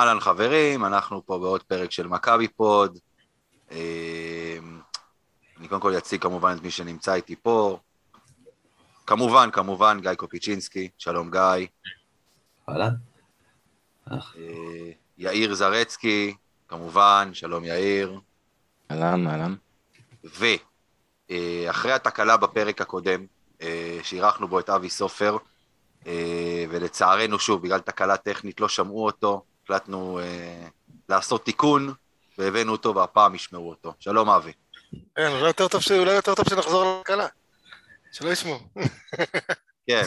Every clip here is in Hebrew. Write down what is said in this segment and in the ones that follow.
אהלן חברים, אנחנו פה בעוד פרק של מכבי פוד. אה, אני קודם כל אציג כמובן את מי שנמצא איתי פה. כמובן, כמובן, גיא קופיצ'ינסקי, שלום גיא. אהלן. אה, יאיר זרצקי, כמובן, שלום יאיר. אהלן, אהלן. ואחרי התקלה בפרק הקודם, אה, שאירחנו בו את אבי סופר, ולצערנו שוב, בגלל תקלה טכנית לא שמעו אותו, החלטנו אה, לעשות תיקון, והבאנו אותו והפעם ישמעו אותו. שלום אבי. כן, אולי יותר טוב, אולי יותר טוב שנחזור לכלה. שלא ישמעו. כן.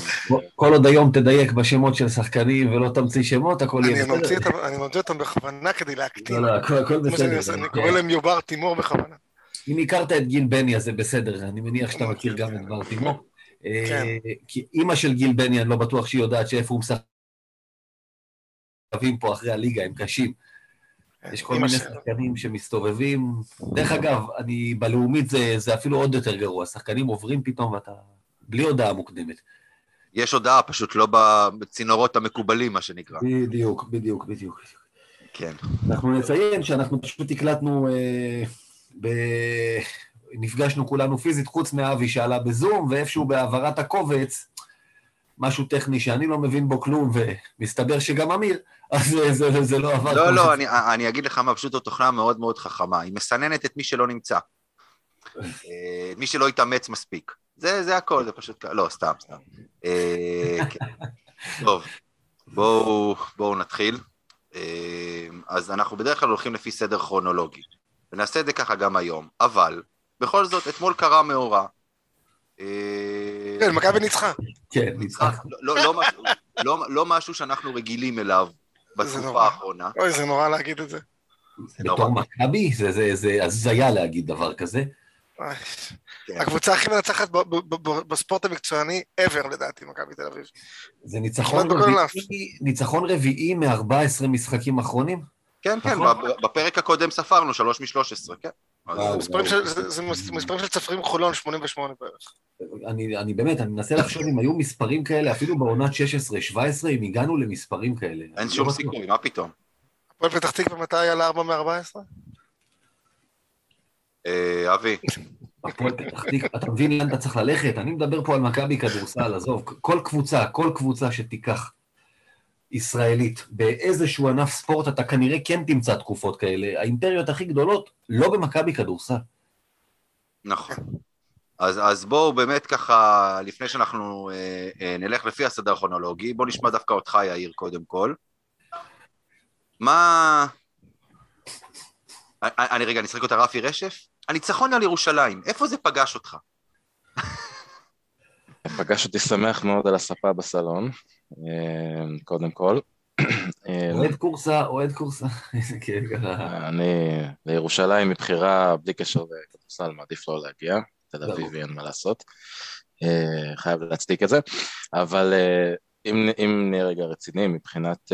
כל עוד היום תדייק בשמות של שחקנים ולא תמציא שמות, הכל יהיה בסדר. אני ממציא אותם בכוונה כדי להקטין. לא, לא, הכל בסדר. אני קורא להם יובר תימור בכוונה. אם הכרת את גיל בני, אז זה בסדר, אני מניח שאתה מכיר גם את בר תימור. כן. אה, כי אימא של גיל בני, אני לא בטוח שהיא יודעת שאיפה הוא משחק מסתובבים פה אחרי הליגה, הם קשים. יש כל מיני שחקנים שמסתובבים. דרך אגב, אני, בלאומית זה, זה אפילו עוד יותר גרוע. שחקנים עוברים פתאום ואתה... בלי הודעה מוקדמת. יש הודעה, פשוט לא בצינורות המקובלים, מה שנקרא. בדיוק, בדיוק, בדיוק. כן. אנחנו נציין שאנחנו פשוט הקלטנו, אה, ב... נפגשנו כולנו פיזית, חוץ מאבי שעלה בזום, ואיפשהו בהעברת הקובץ, משהו טכני שאני לא מבין בו כלום, ומסתבר שגם אמיר, אז זה, זה, זה לא עבד. לא, לא, אני, אני אגיד לך מה, פשוט התוכנה מאוד מאוד חכמה. היא מסננת את מי שלא נמצא. אה, מי שלא התאמץ מספיק. זה, זה הכל, זה פשוט... לא, סתם, סתם. אה, כן. טוב, בואו, בואו נתחיל. אה, אז אנחנו בדרך כלל הולכים לפי סדר כרונולוגי. ונעשה את זה ככה גם היום. אבל, בכל זאת, אתמול קרה מאורע. כן, מכבי ניצחה. כן, ניצחה. לא, לא, לא, לא משהו שאנחנו רגילים אליו בתקופה האחרונה. אוי, זה נורא להגיד את זה. בתור מכבי? זה הזיה להגיד דבר כזה. כן. הקבוצה הכי מנצחת בספורט המקצועני ever לדעתי, מכבי תל אביב. זה ניצחון רביעי מ-14 משחקים אחרונים? כן, כן, נכון. בפרק הקודם ספרנו שלוש משלוש עשרה, כן. זה מספרים של צפרים חולון, 88 בערך. אני באמת, אני מנסה לחשוב אם היו מספרים כאלה, אפילו בעונת 16-17, אם הגענו למספרים כאלה. אין שום לא סיכוי, מה פתאום? הפועל פתח תקווה מתי היה ל-4 מ-14? אה, אבי. הפועל פתח תקווה, אתה מבין לאן אתה צריך ללכת? אני מדבר פה על מכבי כדורסל, עזוב, כל קבוצה, כל קבוצה שתיקח ישראלית באיזשהו ענף ספורט, אתה כנראה כן תמצא תקופות כאלה. האימפריות הכי גדולות, לא במכבי כדורסל. נכון. אז, אז בואו באמת ככה, לפני שאנחנו אה, אה, נלך לפי הסדר הכרונולוגי, בואו נשמע דווקא אותך, יאיר, קודם כל. מה... אני, אני רגע, אני אשחק אותה רפי רשף? הניצחון על ירושלים, איפה זה פגש אותך? פגש אותי שמח מאוד על הספה בסלון, אה, קודם כל. אה, אוהד קורסה, אוהד קורסה, איזה כיף ככה. אני לירושלים מבחירה, בלי קשר לכדורסל, מעדיף לא להגיע, תל אביבי אין מה לעשות. אה, חייב להצדיק את זה, אבל אם נהיה רגע רציני מבחינת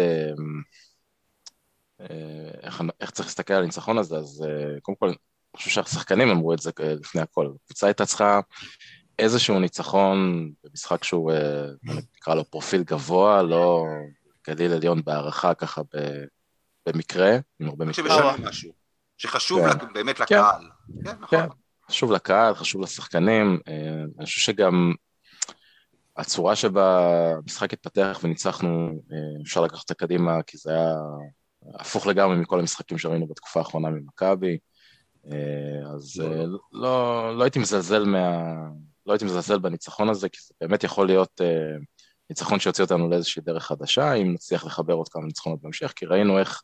איך צריך להסתכל על הניצחון הזה, אז קודם כל, אני חושב שהשחקנים אמרו את זה לפני הכל. הקבוצה הייתה צריכה איזשהו ניצחון במשחק שהוא, אה, נקרא לו פרופיל גבוה, לא גליל עליון בהערכה ככה במקרה, עם הרבה מקרה. משהו, שחשוב כן. באמת כן. לקהל. כן, נכון. כן, חשוב לקהל, חשוב לשחקנים, אה, אני חושב שגם הצורה שבה המשחק התפתח וניצחנו, אה, אפשר לקחת את הקדימה, כי זה היה הפוך לגמרי מכל המשחקים שראינו בתקופה האחרונה ממכבי, אז לא, לא, לא הייתי מזלזל מה... לא הייתי מזלזל בניצחון הזה, כי זה באמת יכול להיות אה, ניצחון שיוציא אותנו לאיזושהי דרך חדשה, אם נצליח לחבר עוד כמה ניצחונות בהמשך, כי ראינו איך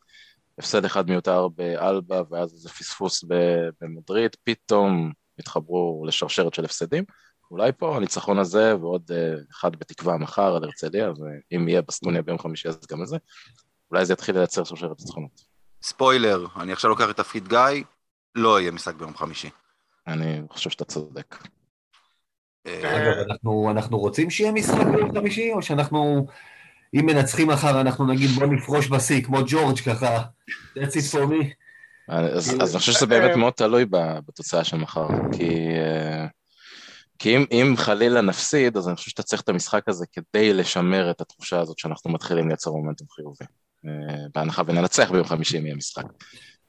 הפסד אחד מיותר באלבה, ואז איזה פספוס במדריד, פתאום התחברו לשרשרת של הפסדים. אולי פה הניצחון הזה, ועוד אה, אחד בתקווה מחר על הרצליה, ואם יהיה בסטוניה ביום חמישי אז גם לזה, אולי זה יתחיל לייצר שרשרת ניצחונות. ספוילר, אני עכשיו לוקח את תפקיד גיא, לא יהיה משחק ביום חמישי. אני חושב שאתה צודק. אגב, אנחנו, אנחנו רוצים שיהיה משחק ביום חמישי, או שאנחנו, אם מנצחים מחר, אנחנו נגיד בוא נפרוש בשיא, כמו ג'ורג' ככה, that's it for me. אז, אז אני חושב שזה באמת מאוד תלוי בתוצאה של מחר, כי, כי אם, אם חלילה נפסיד, אז אני חושב שאתה צריך את המשחק הזה כדי לשמר את התחושה הזאת שאנחנו מתחילים לייצר מומנטום חיובי. בהנחה וננצח ביום חמישי אם יהיה משחק.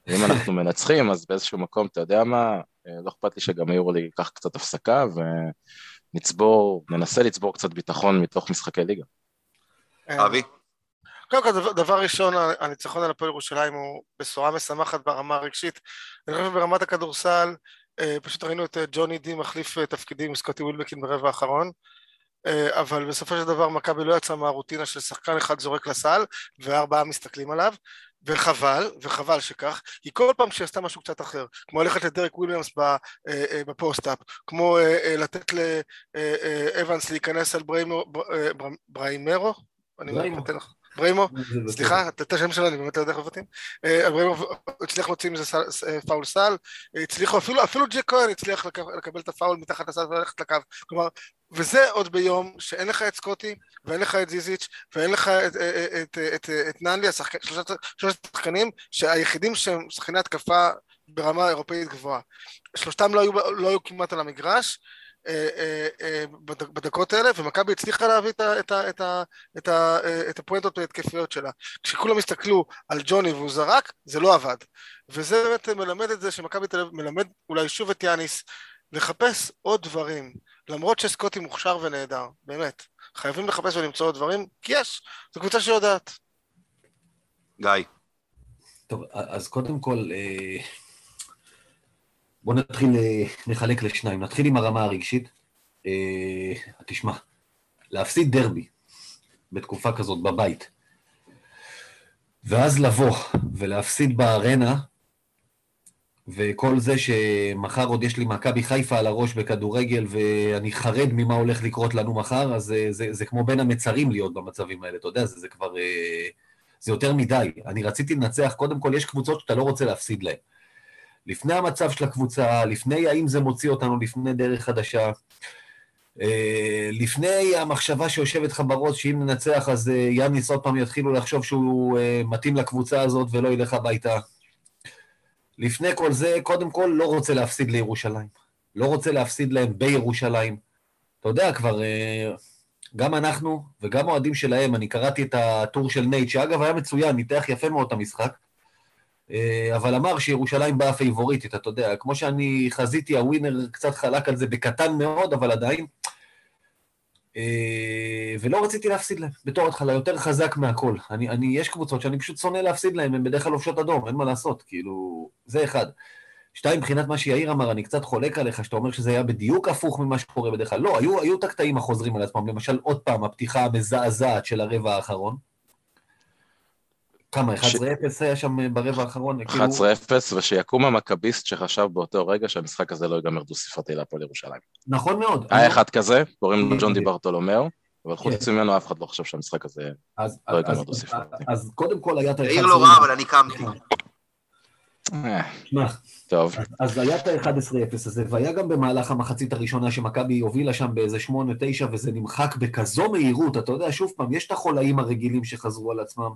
אם אנחנו מנצחים, אז באיזשהו מקום, אתה יודע מה, לא אכפת לי שגם היורוליג ייקח קצת הפסקה ונצבור, ננסה לצבור קצת ביטחון מתוך משחקי ליגה. אבי? קודם כל, דבר ראשון, הניצחון על הפועל ירושלים הוא בשורה משמחת ברמה הרגשית. אני חושב שברמת הכדורסל, פשוט ראינו את ג'וני די מחליף תפקידים עם סקוטי ווילבקין ברבע האחרון. אבל בסופו של דבר מכבי לא יצאה מהרוטינה של שחקן אחד זורק לסל וארבעה מסתכלים עליו וחבל, וחבל שכך, כי כל פעם שהיא עשתה משהו קצת אחר, כמו ללכת לדרק וויליאמס ב post-up, כמו לתת לאבנס להיכנס על בריימרו, אני מתן לך, בריימו, סליחה, את השם שלו אני באמת לא יודע איך מבטאים, בריימו הצליח להוציא מזה פאול סל, הצליחו, אפילו ג'ק כהן הצליח לקבל את הפאול מתחת לסל וללכת לקו, כלומר, וזה עוד ביום שאין לך את סקוטי ואין לך את זיזיץ' ואין לך את ננלי, שלושת שחקנים שהיחידים שהם שחקני התקפה ברמה אירופאית גבוהה. שלושתם לא היו, לא היו כמעט על המגרש, בדקות האלה, ומכבי הצליחה להביא את, את, את, את, את הפואנטות ההתקפיות שלה. כשכולם הסתכלו על ג'וני והוא זרק, זה לא עבד. וזה באמת מלמד את זה שמכבי תל אביב מלמד אולי שוב את יאניס לחפש עוד דברים, למרות שסקוטי מוכשר ונהדר, באמת. חייבים לחפש ולמצוא עוד דברים, כי יש, זו קבוצה שיודעת. גיא. טוב, אז קודם כל, בואו נתחיל לחלק לשניים. נתחיל עם הרמה הרגשית. תשמע, להפסיד דרבי בתקופה כזאת בבית, ואז לבוא ולהפסיד בארנה, וכל זה שמחר עוד יש לי מכבי חיפה על הראש בכדורגל, ואני חרד ממה הולך לקרות לנו מחר, אז זה, זה, זה כמו בין המצרים להיות במצבים האלה, אתה יודע, זה, זה כבר... זה יותר מדי. אני רציתי לנצח, קודם כל, יש קבוצות שאתה לא רוצה להפסיד להן. לפני המצב של הקבוצה, לפני האם זה מוציא אותנו לפני דרך חדשה, לפני המחשבה שיושבת לך בראש שאם ננצח אז יאניס עוד פעם יתחילו לחשוב שהוא מתאים לקבוצה הזאת ולא ילך הביתה. לפני כל זה, קודם כל לא רוצה להפסיד לירושלים. לא רוצה להפסיד להם בירושלים. אתה יודע, כבר גם אנחנו וגם אוהדים שלהם, אני קראתי את הטור של נייט, שאגב היה מצוין, ניתח יפה מאוד את המשחק, אבל אמר שירושלים באה פייבוריטית, אתה יודע, כמו שאני חזיתי, הווינר קצת חלק על זה בקטן מאוד, אבל עדיין. ולא רציתי להפסיד להם, בתור התחלה, יותר חזק מהכל. אני, אני, יש קבוצות שאני פשוט שונא להפסיד להם, הן בדרך כלל לובשות אדום, אין מה לעשות, כאילו, זה אחד. שתיים, מבחינת מה שיאיר אמר, אני קצת חולק עליך, שאתה אומר שזה היה בדיוק הפוך ממה שקורה בדרך כלל. לא, היו, היו את הקטעים החוזרים על עצמם, למשל, עוד פעם, הפתיחה המזעזעת של הרבע האחרון. כמה, 11-0 ש... היה שם ברבע האחרון? 11-0, כאילו... ושיקום המכביסט שחשב באותו רגע שהמשחק הזה לא ייגמר דו-ספרתי להפועל ירושלים. נכון מאוד. היה אחד כזה, קוראים לו ג'ון די ברטולומיאו, אבל חוץ ממנו אף אחד לא חושב שהמשחק הזה לא ייגמר דו-ספרתי. אז קודם כל היה את ה-11... העיר לא רע, אבל אני קמתי. שמע, טוב. אז היה את ה-11-0 הזה, והיה גם במהלך המחצית הראשונה שמכבי הובילה שם באיזה 8-9, וזה נמחק בכזו מהירות, אתה יודע, שוב פעם, יש את החולאים הרגילים שחזרו על עצמם.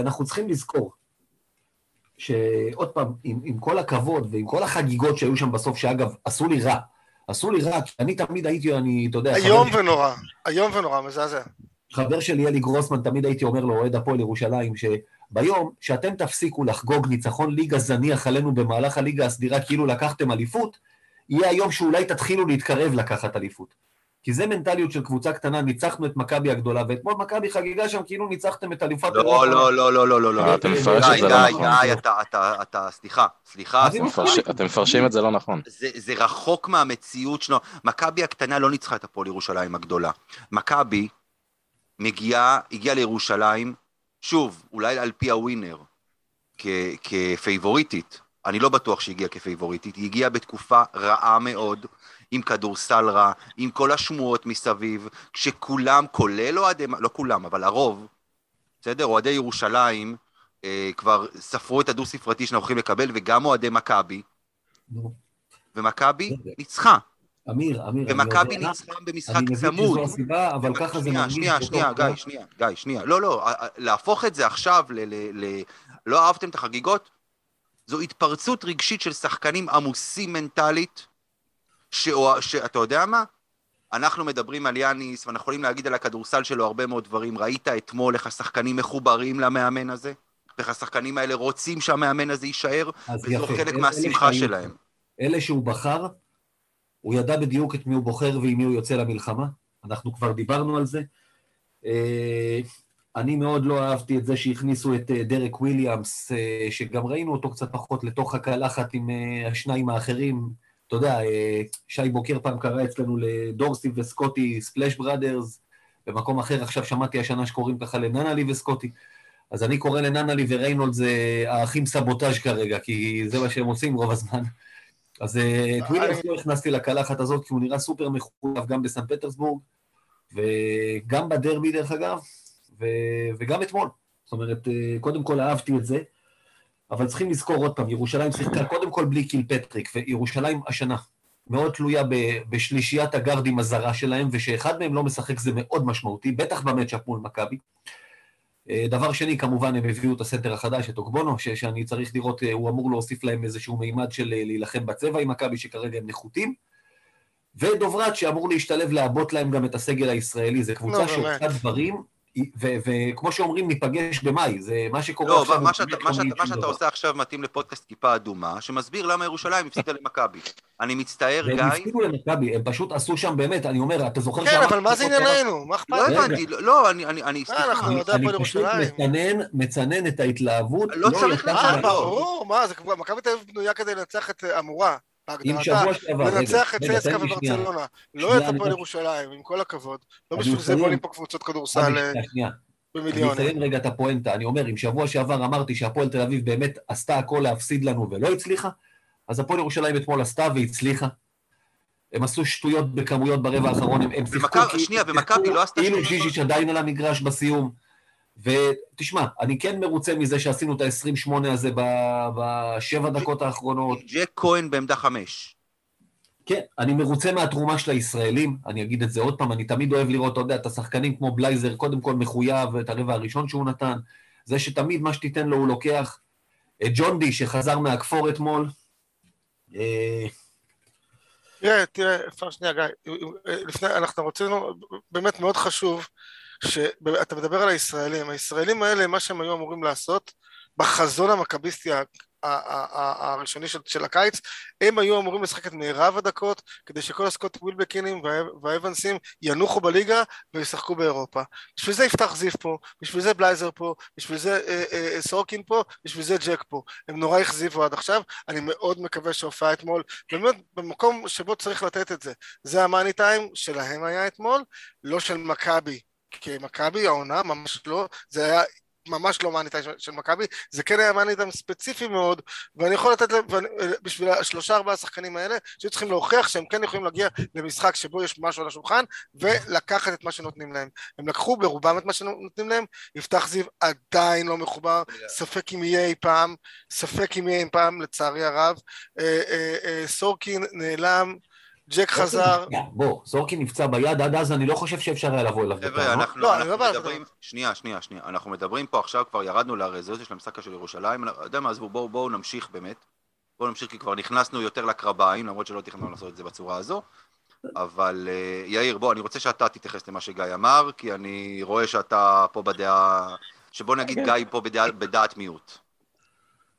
אנחנו צריכים לזכור שעוד פעם, עם, עם כל הכבוד ועם כל החגיגות שהיו שם בסוף, שאגב, עשו לי רע, עשו לי רע, כי אני תמיד הייתי, אני, אתה יודע... איום ונורא, איום ונורא, מזעזע. חבר שלי, אלי גרוסמן, תמיד הייתי אומר לו, אוהד הפועל ירושלים, שביום שאתם תפסיקו לחגוג ניצחון ליגה זניח עלינו במהלך הליגה הסדירה, כאילו לקחתם אליפות, יהיה היום שאולי תתחילו להתקרב לקחת אליפות. כי זה מנטליות של קבוצה קטנה, ניצחנו את מכבי הגדולה, ואתמול מכבי חגיגה שם כאילו ניצחתם את אליפת אירופה. לא, לא, לא, לא, לא, לא. אתם מפרשים את זה לא נכון. די, די, אתה, אתה, סליחה, סליחה. אתם מפרשים את זה לא נכון. זה רחוק מהמציאות שלנו. מכבי הקטנה לא ניצחה את הפועל ירושלים הגדולה. מכבי מגיעה, הגיעה לירושלים, שוב, אולי על פי הווינר, כפייבוריטית. אני לא בטוח שהיא הגיעה כפייבוריטית, היא הגיעה בתקופה רעה מאוד. עם כדורסל רע, עם כל השמועות מסביב, כשכולם, כולל אוהדי, לא כולם, אבל הרוב, בסדר? אוהדי ירושלים אה, כבר ספרו את הדו-ספרתי שאנחנו הולכים לקבל, וגם אוהדי מכבי, ומכבי ניצחה. אמיר, אמיר, ומכבי ניצחה במשחק צמוד. אני מבין שזו הסיבה, אבל ככה זה מרגיש. שנייה, שנייה, גיא, שנייה, גיא, שנייה. לא, לא, להפוך את זה עכשיו ל... ל, ל לא אהבתם את החגיגות? זו התפרצות רגשית של שחקנים עמוסים מנטלית, שאתה יודע מה? אנחנו מדברים על יאניס, ואנחנו יכולים להגיד על הכדורסל שלו הרבה מאוד דברים. ראית אתמול איך השחקנים מחוברים למאמן הזה? ואיך השחקנים האלה רוצים שהמאמן הזה יישאר, וזו. חלק אלה מהשמחה שהיו- שלהם. אלה שהוא בחר, הוא ידע בדיוק את מי הוא בוחר ועם מי הוא יוצא למלחמה. אנחנו כבר דיברנו על זה. אה, אני מאוד לא אהבתי את זה שהכניסו את אה, דרק וויליאמס, אה, שגם ראינו אותו קצת פחות לתוך הקלחת עם השניים האחרים. אתה יודע, אה, שי בוקר פעם קרא אצלנו לדורסי וסקוטי ספלאש בראדרס, במקום אחר עכשיו שמעתי השנה שקוראים ככה לננלי וסקוטי. אז אני קורא לננלי וריינולד זה האחים סבוטאז' כרגע, כי זה מה שהם עושים רוב הזמן. אז אה, את וויליאמס לא הכנסתי לקלחת הזאת, כי הוא נראה סופר מחויב גם בסן פטרסבורג, וגם בדרבי דרך אגב, ו... וגם אתמול. זאת אומרת, אה, קודם כל אהבתי את זה, אבל צריכים לזכור עוד פעם, ירושלים שיחקה קודם כל בלי קילפטריק, וירושלים השנה מאוד תלויה בשלישיית הגארדים הזרה שלהם, ושאחד מהם לא משחק זה מאוד משמעותי, בטח במצ'אפ מול מכבי. אה, דבר שני, כמובן, הם הביאו את הסנטר החדש, את אוגבונו, ש- שאני צריך לראות, אה, הוא אמור להוסיף להם איזשהו מימד של אה, להילחם בצבע עם מכבי, שכרגע הם נחותים. ודוברת, שאמור להשתלב, לעבות להם גם את הסגל הישראלי. זו קבוצה נו, שעושה. דברים, וכמו שאומרים, ניפגש במאי. זה מה שקורה לא, עכשיו. מה הוא שאתה- באמת מה לא מה שאתה. עושה עכשיו מתאים לפודקאסט כיפה אדומה, שמסביר למה ירושלים הפסידה למכבי. אני מצטער, והם גיא, הפסידו למכבי, הם פשוט עשו שם באמת, אני אומר, אתה זוכר כן, שאמרתי אבל מה זה ענייננו? מה אכפת לא. הבנתי, לא, לא, אני, אני, אני, מה, אנחנו סליחה, אוהדי אני הפועל פשוט. מצנן, מצנן את ההתלהבות. לא צריך יצא לצנן. אה. ברור, מה, זה כבר, מכבי תל אביב בנויה כדי לנצח את אה, אמורה, אם בהגדרתה. לנצח את צסקה שנייה. וברצלונה. לא את הפועל ירושלים, עם כל הכבוד. לא אני בשביל זה. בונים פה קבוצות כדורסל אה, שנייה. אני במיליונים. אציין רגע את הפואנטה. אני אומר, אם שבוע שעבר אמרתי שהפועל תל אביב באמת עשתה הכל להפסיד לנו ולא הצליחה, אז הפועל ירושלים אתמול עשתה והצליחה. הם עשו שטויות בכמויות ברבע האחרון, הם, שיחקו ומכבי- שנייה, ומכבי לא עשתה כאילו. ז'יז'יץ' עדיין על המגרש בסיום. ותשמע, אני כן מרוצה מזה שעשינו את ה-28 הזה ב- בשבע דקות האחרונות. ג'ק כהן בעמדה חמש. כן, אני מרוצה מהתרומה של הישראלים, אני אגיד את זה עוד פעם, אני תמיד אוהב לראות, אתה יודע, את השחקנים כמו בלייזר, קודם כל מחויב, את הרבע הראשון שהוא נתן, זה שתמיד מה שתיתן לו הוא לוקח. את ג'ון די שחזר מהכפור אתמול, אה, תראה, תראה, אפשר שנייה, גיא, לפני, אנחנו רצינו, באמת מאוד חשוב, שאתה מדבר על הישראלים, הישראלים האלה, מה שהם היו אמורים לעשות, בחזון המכביסטי הראשוני של, של הקיץ, הם היו אמורים לשחק את מירב הדקות, כדי שכל הסקוט ווילבקינים וה- והאבנסים ינוחו בליגה וישחקו באירופה. בשביל זה יפתח זיו פה, בשביל זה בלייזר פה, בשביל זה אה, אה, סורקין פה, בשביל זה ג'ק פה. הם נורא הכזיבו עד עכשיו, אני מאוד מקווה שההופעה אתמול, באמת במקום שבו צריך לתת את זה. זה המאני טיים שלהם היה אתמול, לא של מכבי. כי מכבי העונה ממש לא, זה היה ממש לא מאני טיים של- מכבי, זה כן היה מאני טיים ספציפי מאוד, ואני יכול לתת, להם- בשביל השלושה ארבעה השחקנים האלה, שהיו צריכים להוכיח שהם כן יכולים להגיע למשחק שבו יש משהו על השולחן, ולקחת את מה שנותנים להם. הם לקחו ברובם את מה שנותנים להם, יפתח זיו עדיין לא מחובר, ספק אם יהיה אי פעם, ספק אם יהיה אי פעם, לצערי הרב. אה, אה, אה, סורקין נעלם, ג'ק חזר, בוא, סורקין נפצע ביד, עד אז אני לא חושב שאפשר היה לבוא אליו חבר'ה. אנחנו, לא, לא מדברים. שנייה, שנייה, שנייה, אנחנו מדברים פה עכשיו, כבר ירדנו לרזולוציה של המשחק של ירושלים, אתה יודע מה, עזבו, בואו נמשיך באמת, בואו נמשיך כי כבר נכנסנו יותר לקרביים, למרות שלא תכננו לעשות את זה בצורה הזו, אבל אה, יאיר, בוא, אני רוצה שאתה תתייחס למה שגיא אמר, כי אני רואה שאתה פה בדעה, שבוא נגיד כן. גיא פה בדעת מיעוט.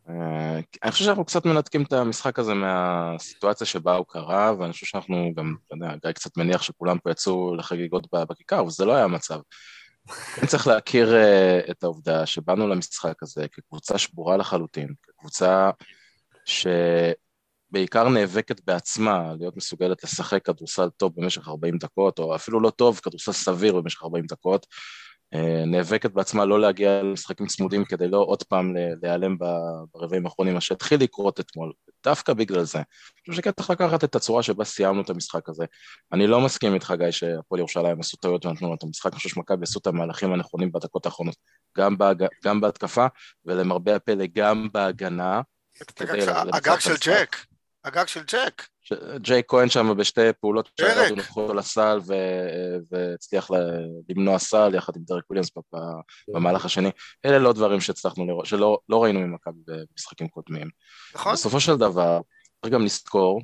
אה, אני חושב שאנחנו קצת מנתקים את המשחק הזה מהסיטואציה שבה הוא קרה, ואני חושב שאנחנו גם, אתה יודע, גיא קצת מניח שכולם פה יצאו לחגיגות בכיכר, אבל זה לא היה המצב. כן צריך להכיר אה, את העובדה שבאנו למשחק הזה כקבוצה שבורה לחלוטין, כקבוצה שבעיקר נאבקת בעצמה להיות מסוגלת לשחק כדורסל טוב במשך 40 דקות, או אפילו לא טוב, כדורסל סביר במשך 40 דקות. אה, נאבקת בעצמה לא להגיע למשחקים צמודים כדי לא עוד פעם להיעלם ברבעים האחרונים, מה שהתחיל לקרות אתמול, דווקא בגלל זה. אני חושב שכן צריך לקחת את הצורה שבה סיימנו את המשחק הזה. אני לא מסכים איתך, גיא, שהפועל ירושלים עשו טעויות ונתנו לנו את המשחק, אני חושב שמכבי עשו את המהלכים הנכונים בדקות האחרונות, גם, בהג... גם בהתקפה, ולמרבה הפלא גם בהגנה. הגג של-. ג'ק, הגג של ג'ק. ש- ג'יי כהן שם בשתי פעולות פרק. שירדו נכנסו לסל ו... והצליח ל... למנוע סל יחד עם דרק וויליאמס בפ... במהלך השני. אלה לא דברים שהצלחנו לראות, שלא לא ראינו ממכבי במשחקים קודמים. נכון? בסופו של דבר, צריך גם לזכור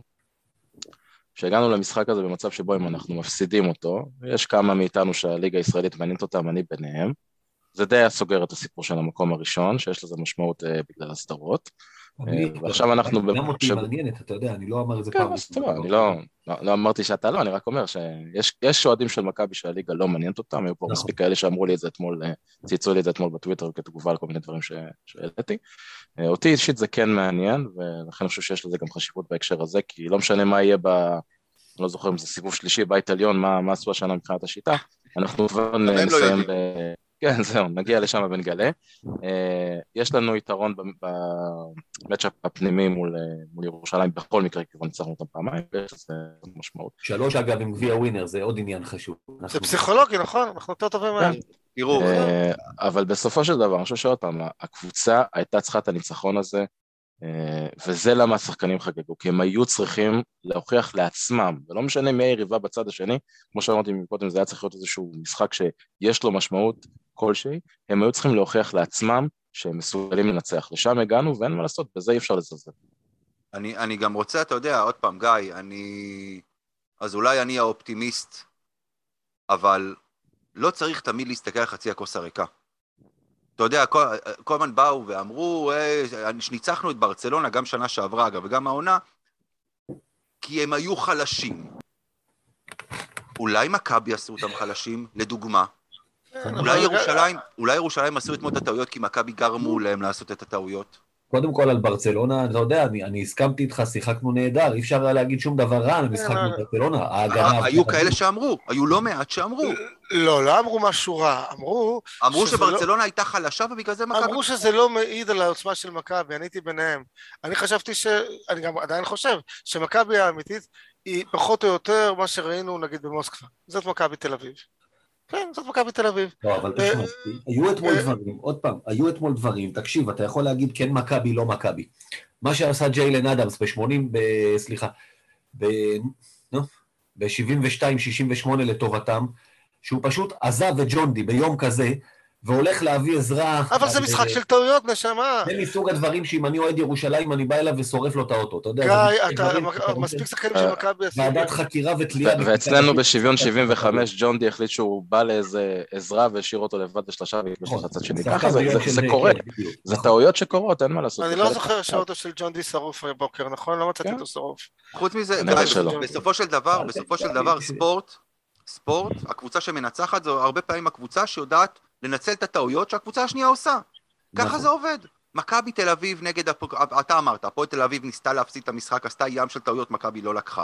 שהגענו למשחק הזה במצב שבו אם אנחנו מפסידים אותו, יש כמה מאיתנו שהליגה הישראלית מעניינת אותם, אני ביניהם, זה די היה סוגר את הסיפור של המקום הראשון, שיש לזה משמעות אה, בגלל הסדרות. אה, ועכשיו אנחנו... גם אותי מעניינת, אתה יודע, אני לא אמר את זה כן, פעם. סבבה, אני לא, לא, לא אמרתי שאתה לא, אני רק אומר שיש אוהדים של מכבי שהליגה לא מעניינת אותם, היו פה נכון. מספיק כאלה שאמרו לי את זה אתמול, אה, צייצו לי את זה אתמול בטוויטר כתגובה על כל מיני דברים ש- שהעליתי. אה, אותי אישית זה כן מעניין, ולכן אני חושב שיש לזה גם חשיבות בהקשר הזה, כי לא משנה מה יהיה ב... אני לא זוכר אם זה סיבוב שלישי, בית עליון, מה, מה עשו השנה מבחינת השיטה, אנחנו כבר הם לא נסיים יודעים. ב... כן, זהו, נגיע לשם ונגלה. אה, יש לנו יתרון במצ'אפ הפנימי מול, אה, מול ירושלים בכל מקרה, כי כבר ניצחנו אותם פעמיים, ויש לזה משמעות. שלוש, אגב, עם גביע ווינר, זה עוד עניין חשוב. זה אנחנו- פסיכולוגי, נכון? אנחנו יותר טובים מהם. תראו, אה, אבל בסופו של דבר, אני חושב שעוד פעם, הקבוצה הייתה צריכה את הניצחון הזה, וזה למה השחקנים חגגו, כי הם היו צריכים להוכיח לעצמם, ולא משנה מי היריבה בצד השני, כמו שאמרתי מקודם, זה היה צריך להיות איזשהו משחק שיש לו משמעות כלשהי, הם היו צריכים להוכיח לעצמם שהם מסוגלים לנצח. לשם הגענו ואין מה לעשות, בזה אי אפשר לזלזל. אני, אני גם רוצה, אתה יודע, עוד פעם, גיא, אני... אז אולי אני האופטימיסט, אבל לא צריך תמיד להסתכל על חצי הכוס הריקה. אתה יודע, כל, הזמן באו ואמרו, "אה, ניצחנו את ברצלונה גם שנה שעברה, אגב, וגם העונה, כי הם היו חלשים. אולי מכבי עשו אותם חלשים, לדוגמה. כן, אולי ירושלים, אולי ירושלים עשו אתמול את הטעויות כי מכבי גרמו להם לעשות את הטעויות. קודם כל על ברצלונה, אתה יודע, אני, אני הסכמתי איתך, שיחקנו נהדר, אי אפשר היה להגיד שום דבר רע על כן, בברצלונה. ההגנה... היו כאלה שאמרו, היו לא מעט שאמרו. לא, לא אמרו משהו רע, אמרו אמרו שזה שברצלונה הייתה חלשה ובגלל זה מכבי... אמרו שזה לא מעיד על העוצמה של מכבי, אני הייתי ביניהם. אני חשבתי ש... אני גם עדיין חושב שמכבי האמיתית היא פחות או יותר מה שראינו נגיד במוסקבה. זאת מכבי תל אביב. כן, זאת מכבי תל אביב. לא, אבל תשמע, היו אתמול אה, דברים, עוד פעם, היו אתמול דברים, תקשיב, אתה יכול להגיד כן מכבי, לא מכבי. מה שעשה ג'יילן אדמס ב-80, ב- סליחה, ב... נו, ב-72-68 לטובתם, שהוא פשוט עזב את ג'ונדי ביום כזה, והולך להביא עזרה... אבל זה אז, משחק אה, של טעויות, נשמה. זה מסוג הדברים שאם אני אוהד ירושלים, אני בא אליו ושורף לו את האוטו, אתה יודע. גיא, אתה- מספיק שחקנים של מכבי עשו... ועדת חקירה ותלייה... ואצלנו בשוויון 75, ג'ון די החליט שהוא בא לאיזה עזרה והשאיר אותו לבד בשלושה והקליש נכון. לצד שני. ככה זה- קורה. זה. טעויות שקורות, אין מה לעשות. אני לא זוכר שהאוטו של ג'ון די שרוף בבוקר, נכון? לא מצאתי כן. אותו שרוף. חוץ מזה. בסופו של דבר, אה, בסופו של דבר. ספורט, ספורט, הקבוצה שמנצחת זו הרבה פעמים הקבוצה שיודעת לנצל את הטעויות שהקבוצה השנייה עושה. ככה נכון. זה עובד. מכבי תל אביב נגד, הפ- אתה אמרת, הפועל תל אביב ניסתה להפסיד את המשחק, עשתה ים של טעויות, מכבי לא לקחה.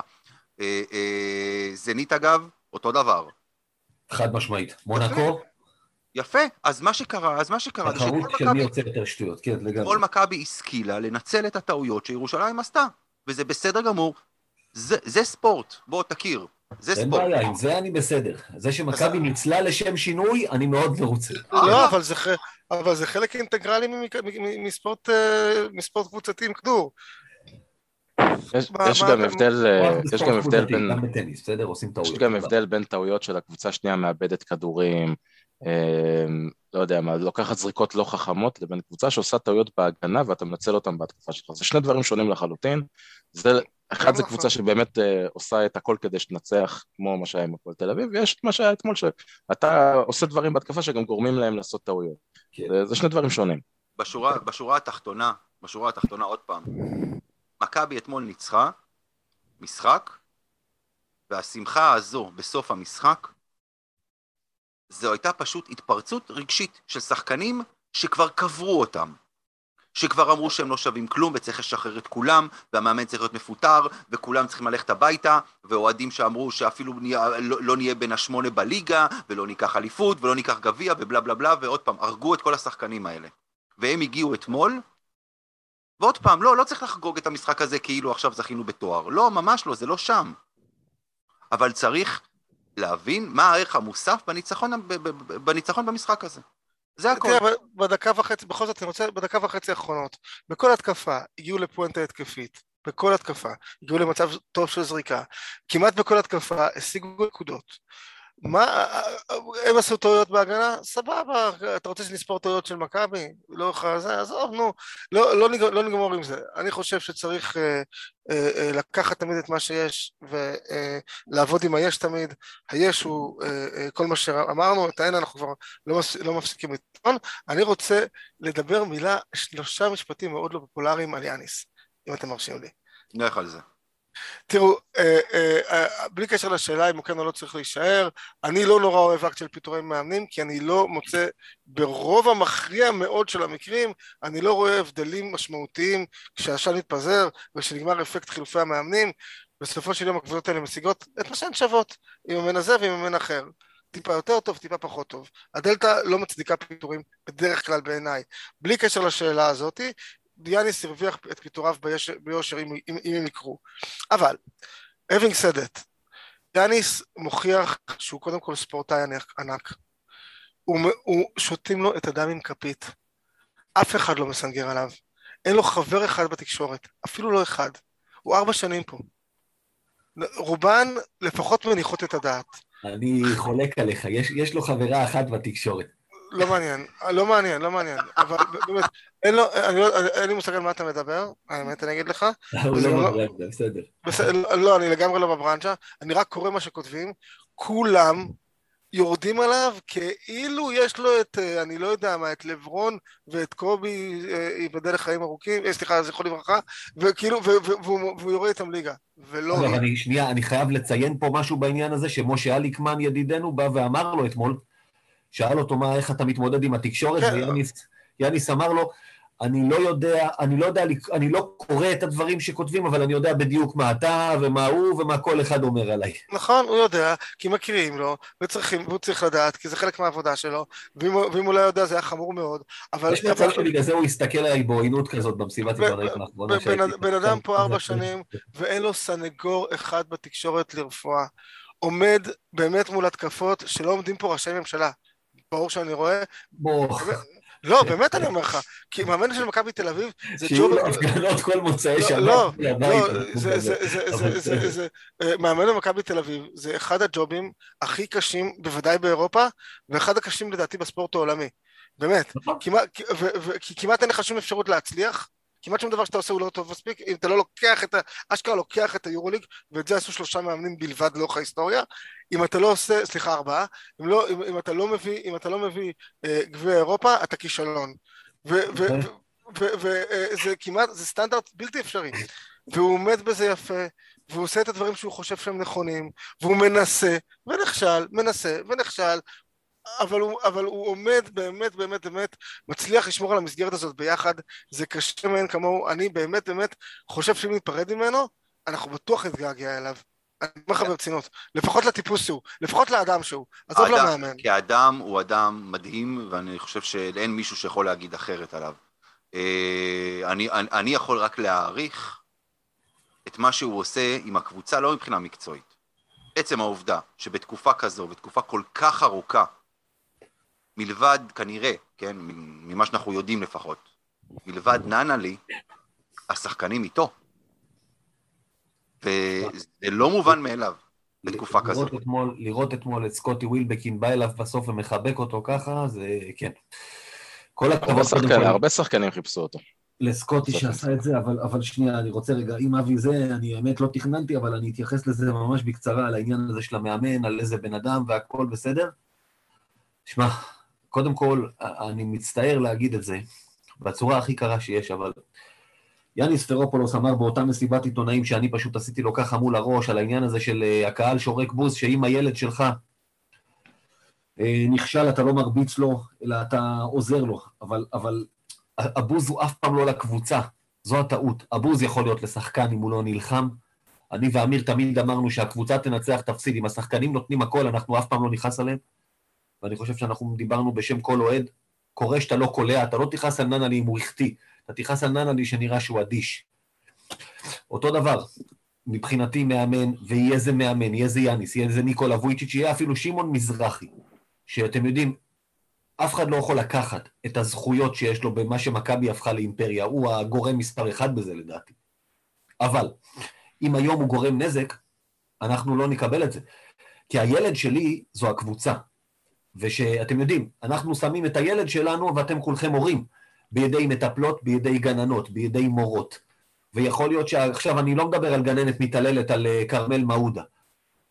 אה, אה, זנית אגב, אותו דבר. חד משמעית. מונקו, יפה, אז מה שקרה, אז מה שקרה זה תחרות שכל של מי מכבי יוצא יותר שטויות, כן, לגמרי. כל מכבי השכילה לנצל את הטעויות שירושלים עשתה, וזה בסדר גמור. זה, זה ספורט, בוא תכיר, זה אין ספורט. בעיה, עם זה אני בסדר. זה שמכבי ניצלה לשם שינוי, אני מאוד מרוצה. לא, אבל זה ח- אבל זה חלק אינטגרלי מספורט אה, מספורט קבוצתי עם כדור. יש- מה- יש מה גם הבדל, אה, יש גם הבדל בין... גם בטניס, בסדר? עושים טעויות. יש גם הבדל בין טעויות של הקבוצה השנייה מאבדת כדורים, אה, לא יודע מה, לוקחת זריקות לא חכמות, לבין קבוצה שעושה טעויות בהגנה ואתה מנצל אותן בהתקפה שלך. זה שני דברים שונים לחלוטין. זה, אחד זה נכון. קבוצה שבאמת אה, עושה את הכל כדי שתנצח, כמו מה שהיה עם הפועל תל אביב, ויש את מה שהיה אתמול, שאתה עושה דברים בהתקפה שגם גורמים להם לעשות טעויות. כן. זה, זה שני דברים שונים. בשורה, בשורה התחתונה, בשורה התחתונה עוד פעם, מכבי אתמול ניצחה משחק, והשמחה הזו בסוף המשחק, זו הייתה פשוט התפרצות רגשית של שחקנים שכבר קברו אותם. שכבר אמרו שהם לא שווים כלום וצריך לשחרר את כולם, והמאמן צריך להיות מפוטר, וכולם צריכים ללכת הביתה, ואוהדים שאמרו שאפילו נהיה, לא, לא נהיה בין השמונה בליגה, ולא ניקח אליפות, ולא ניקח גביע, ובלה בלה בלה, ועוד פעם, הרגו את כל השחקנים האלה. והם הגיעו אתמול, ועוד פעם, לא, לא צריך לחגוג את המשחק הזה כאילו עכשיו זכינו בתואר. לא, ממש לא, זה לא שם. אבל צריך להבין מה הערך המוסף בניצחון, בניצחון במשחק הזה. זה הכל. תראה, בדקה וחצי, בכל זאת אני רוצה, בדקה וחצי האחרונות, בכל התקפה הגיעו לפואנטה התקפית, בכל התקפה, הגיעו למצב טוב של זריקה, כמעט בכל התקפה השיגו נקודות. מה, הם עשו טעויות בהגנה? סבבה, אתה רוצה שנספור טעויות של מכבי? לא לך זה, עזוב, נו, לא, לא, נגמור, לא נגמור עם זה. אני חושב שצריך אה, אה, אה, לקחת תמיד את מה שיש ולעבוד אה, עם היש תמיד. היש הוא אה, אה, כל מה שאמרנו, את האין אנחנו כבר לא, מפס, לא מפסיקים לטעון. אני רוצה לדבר מילה, שלושה משפטים מאוד לא פופולריים על יאניס, אם אתם מרשים לי. נלך על זה. תראו, אה, אה, אה, בלי קשר לשאלה אם הוא כן או לא צריך להישאר, אני לא נורא אוהב אקט של פיטורי מאמנים, כי אני לא מוצא, ברוב המכריע מאוד של המקרים, אני לא רואה הבדלים משמעותיים כשהעשן מתפזר וכשנגמר אפקט חילופי המאמנים, בסופו של יום הקבוצות האלה משיגות את מה שהן שוות, עם מאמן הזה ועם מאמן אחר. טיפה יותר טוב, טיפה פחות טוב. הדלתא לא מצדיקה פיטורים בדרך כלל בעיניי. בלי קשר לשאלה הזאתי, דיאניס הרוויח את פיטוריו ביושר אם, אם, אם הם יקרו. אבל, having said that, דיאניס מוכיח שהוא קודם כל ספורטאי ענק. הוא, הוא שותים לו את הדם עם כפית. אף אחד לא מסנגר עליו. אין לו חבר אחד בתקשורת, אפילו לא אחד. הוא ארבע שנים פה. רובן לפחות מניחות את הדעת. אני חולק עליך, יש, יש לו חברה אחת בתקשורת. לא מעניין, לא מעניין, לא מעניין, אבל באמת, אין לו, אני לא, אין לי מושג על מה אתה מדבר, האמת אני אגיד לך. הוא לא בברנצ'ה, בסדר. בסדר. לא, אני לגמרי לא בברנצ'ה, אני רק קורא מה שכותבים, כולם יורדים עליו כאילו יש לו את, אה, אני לא יודע מה, את לברון ואת קובי, ייבדל אה, לחיים ארוכים, אה, סליחה, זכרו לברכה, וכאילו, והוא יורד איתם ליגה, ולא... אבל אני, שנייה, אני חייב לציין פה משהו בעניין הזה, שמשה אליקמן ידידנו בא ואמר לו אתמול, שאל אותו מה, איך אתה מתמודד עם התקשורת, כן. ויאניס אמר לו, אני לא יודע, אני לא יודע, אני לא קורא את הדברים שכותבים, אבל אני יודע בדיוק מה אתה ומה הוא ומה כל אחד אומר עליי. נכון, הוא יודע, כי מכירים לו, וצריכים, והוא צריך לדעת, כי זה חלק מהעבודה שלו, ואם, ואם הוא לא יודע זה היה חמור מאוד, אבל... יש מצב שבגלל זה הוא הסתכל עליי בעוינות כזאת במסיבת עיתונאית האחרונה בן אדם פה ארבע שנים, ואין לו סנגור אחד בתקשורת לרפואה. עומד באמת מול התקפות שלא עומדים פה ראשי ממשלה. ברור שאני רואה. בוא. לא, באמת אני אומר לך, כי מאמן של מכבי תל אביב זה ג'וב... שיהיו הפגנות כל מוצאי שבת. לא, לא, זה... מאמן במכבי תל אביב זה אחד הג'ובים הכי קשים, בוודאי באירופה, ואחד הקשים לדעתי בספורט העולמי. באמת. נכון. כי כמעט אין לך שום אפשרות להצליח. כמעט שום דבר שאתה עושה הוא לא טוב מספיק, אם אתה לא לוקח את ה... אשכרה לוקח את היורוליג, ואת זה עשו שלושה מאמנים בלבד לאורך ההיסטוריה, אם אתה לא עושה, סליחה ארבעה, אם, לא, אם, אם אתה לא מביא, אם אתה לא מביא אה, גביע אירופה, אתה כישלון. וזה אה, כמעט, זה סטנדרט בלתי אפשרי. והוא עומד בזה יפה, והוא עושה את הדברים שהוא חושב שהם נכונים, והוא מנסה, ונכשל, מנסה, ונכשל, אבל הוא, אבל הוא עומד באמת באמת באמת מצליח לשמור על המסגרת הזאת ביחד זה קשה מאין כמוהו אני באמת באמת חושב שאם ניפרד ממנו אנחנו בטוח נתגעגע אליו אני אומר לך ברצינות, לפחות לטיפוס שהוא, לפחות לאדם שהוא, עזוב למאמן. כאדם הוא אדם מדהים, ואני חושב שאין מישהו שיכול להגיד אחרת עליו. אה, אני, אני, אני יכול רק להעריך את מה שהוא עושה עם הקבוצה, לא מבחינה מקצועית. עצם העובדה שבתקופה כזו, בתקופה כל כך ארוכה, מלבד כנראה, כן, ממה שאנחנו יודעים לפחות, מלבד ננלי, השחקנים איתו. וזה לא מובן מאליו בתקופה כזאת. לראות אתמול את סקוטי ווילבקין בא אליו בסוף ומחבק אותו ככה, זה כן. כל הכבוד. הרבה שחקנים חיפשו אותו. לסקוטי שעשה את זה, אבל, אבל שנייה, אני רוצה רגע, אם אבי זה, אני האמת לא תכננתי, אבל אני אתייחס לזה ממש בקצרה, על העניין הזה של המאמן, על איזה בן אדם והכל בסדר. שמע, קודם כל, אני מצטער להגיד את זה, בצורה הכי קרה שיש, אבל יאניס פרופולוס אמר באותה מסיבת עיתונאים שאני פשוט עשיתי לו ככה מול הראש, על העניין הזה של uh, הקהל שורק בוז, שאם הילד שלך uh, נכשל, אתה לא מרביץ לו, אלא אתה עוזר לו, אבל, אבל הבוז הוא אף פעם לא לקבוצה, זו הטעות. הבוז יכול להיות לשחקן אם הוא לא נלחם. אני ואמיר תמיד אמרנו שהקבוצה תנצח, תפסיד. אם השחקנים נותנים הכל, אנחנו אף פעם לא נכעס עליהם. ואני חושב שאנחנו דיברנו בשם כל אוהד, קורה שאתה לא קולע, אתה לא תכעס על ננלי אם הוא החטיא, אתה תכעס על ננלי שנראה שהוא אדיש. אותו דבר, מבחינתי מאמן, ויהיה זה מאמן, יהיה זה יאניס, יהיה זה ניקולה וויצ'יץ', יהיה אפילו שמעון מזרחי, שאתם יודעים, אף אחד לא יכול לקחת את הזכויות שיש לו במה שמכבי הפכה לאימפריה, הוא הגורם מספר אחד בזה לדעתי. אבל, אם היום הוא גורם נזק, אנחנו לא נקבל את זה. כי הילד שלי זו הקבוצה. ושאתם יודעים, אנחנו שמים את הילד שלנו, ואתם כולכם הורים, בידי מטפלות, בידי גננות, בידי מורות. ויכול להיות שעכשיו אני לא מדבר על גננת מתעללת על אה, כרמל מעודה.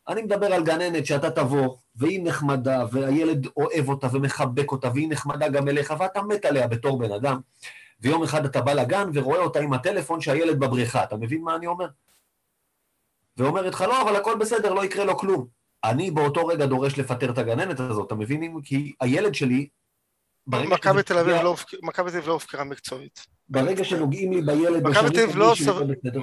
אני מדבר על גננת שאתה תבוא, והיא נחמדה, והילד אוהב אותה ומחבק אותה, והיא נחמדה גם אליך, ואתה מת עליה בתור בן אדם. ויום אחד אתה בא לגן ורואה אותה עם הטלפון שהילד בבריכה, אתה מבין מה אני אומר? ואומרת לך, לא, אבל הכל בסדר, לא יקרה לו כלום. אני באותו רגע דורש לפטר את הגננת הזאת, אתה מבין? כי הילד שלי... מכבי תל אביב לא, לא הופקרה מקצועית. ברגע שנוגעים לי בילד... מכבי תל אביב לא...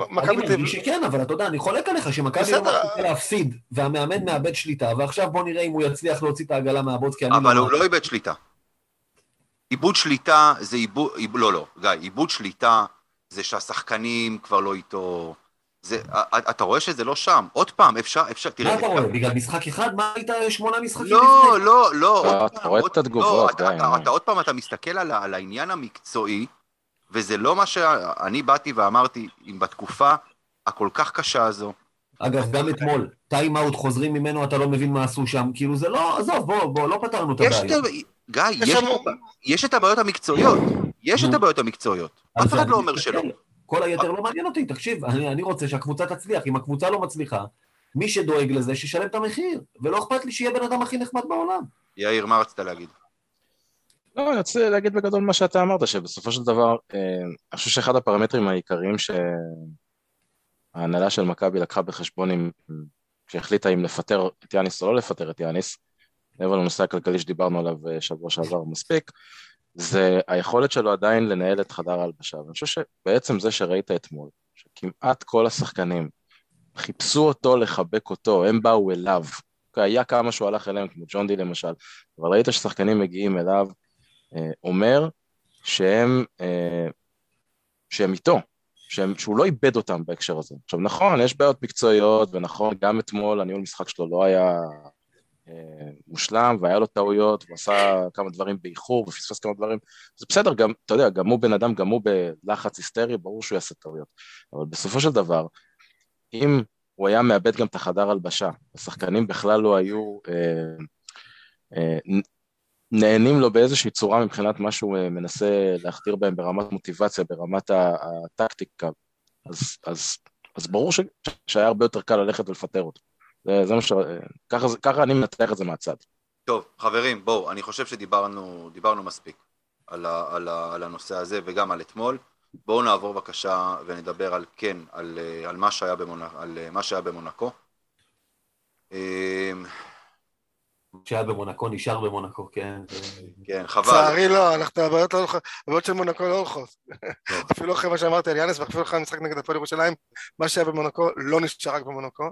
מכבי תל אביב... שכן, אבל אתה יודע, אני חולק עליך שמכבי לא מצליחה להפסיד, והמאמן מאבד שליטה, ועכשיו בוא נראה אם הוא יצליח להוציא את העגלה מהבוץ, כי אני... אבל הוא לא איבד שליטה. עיבוד שליטה זה עיבוד... לא, לא, גיא, עיבוד שליטה זה שהשחקנים כבר לא איתו... זה, אתה רואה שזה לא שם. עוד פעם, אפשר, אפשר, תראה... מה אתה רואה? בגלל משחק אחד? מה היית שמונה משחקים לא, לא, לא. אתה רואה את התגובות, די. אתה עוד פעם, אתה מסתכל על העניין המקצועי, וזה לא מה שאני באתי ואמרתי, אם בתקופה הכל כך קשה הזו. אגב, גם אתמול, טיים אאוט חוזרים ממנו, אתה לא מבין מה עשו שם, כאילו זה לא, עזוב, בוא, בוא, לא פתרנו את הבעיה. גיא, יש את הבעיות המקצועיות, יש את הבעיות המקצועיות, אף אחד לא אומר שלא. כל היתר לא מעניין אותי, תקשיב, אני, אני רוצה שהקבוצה תצליח, אם הקבוצה לא מצליחה, מי שדואג לזה, שישלם את המחיר, ולא אכפת לי שיהיה בן אדם הכי נחמד בעולם. יאיר, מה רצית להגיד? לא, אני רוצה להגיד בגדול מה שאתה אמרת, שבסופו של דבר, אה, אני חושב שאחד הפרמטרים העיקריים שההנהלה של מכבי לקחה בחשבון עם, כשהחליטה אם לפטר את יאניס או לא לפטר את יאניס, מעבר לנושא הכלכלי שדיברנו עליו אה, שבוע שעבר מספיק, זה היכולת שלו עדיין לנהל את חדר ההלבשה. ואני חושב שבעצם זה שראית אתמול, שכמעט כל השחקנים חיפשו אותו לחבק אותו, הם באו אליו. היה כמה שהוא הלך אליהם, כמו ג'ון די למשל, אבל ראית ששחקנים מגיעים אליו, אה, אומר שהם, אה, שהם איתו, שהם, שהוא לא איבד אותם בהקשר הזה. עכשיו נכון, יש בעיות מקצועיות, ונכון, גם אתמול הניהול משחק שלו לא היה מושלם, והיה לו טעויות, הוא עשה כמה דברים באיחור, ופספס כמה דברים, זה בסדר, גם, אתה יודע, גם הוא בן אדם, גם הוא בלחץ היסטרי, ברור שהוא יעשה טעויות. אבל בסופו של דבר, אם הוא היה מאבד גם את החדר הלבשה, השחקנים בכלל לא היו אה, אה, נהנים לו באיזושהי צורה מבחינת מה שהוא אה, מנסה להכתיר בהם ברמת מוטיבציה, ברמת הטקטיקה, אז, אז, אז ברור ש, שהיה הרבה יותר קל ללכת ולפטר אותו. זה, זה מה ש... ככה, ככה אני מנתח את זה מהצד. טוב, חברים, בואו, אני חושב שדיברנו מספיק על, ה, על, ה, על הנושא הזה וגם על אתמול. בואו נעבור בבקשה ונדבר על כן, על, על, מה, שהיה במונק, על מה שהיה במונקו. שהיה במונקו נשאר במונקו, כן. כן, חבל. לצערי לא, אנחנו, הבעיות, לא, הבעיות של מונקו לא הולכות. אפילו אחרי מה שאמרתי על יאנס, ואפילו אחרי המשחק נגד הפועל ירושלים, מה שהיה במונקו לא נשאר רק במונקו.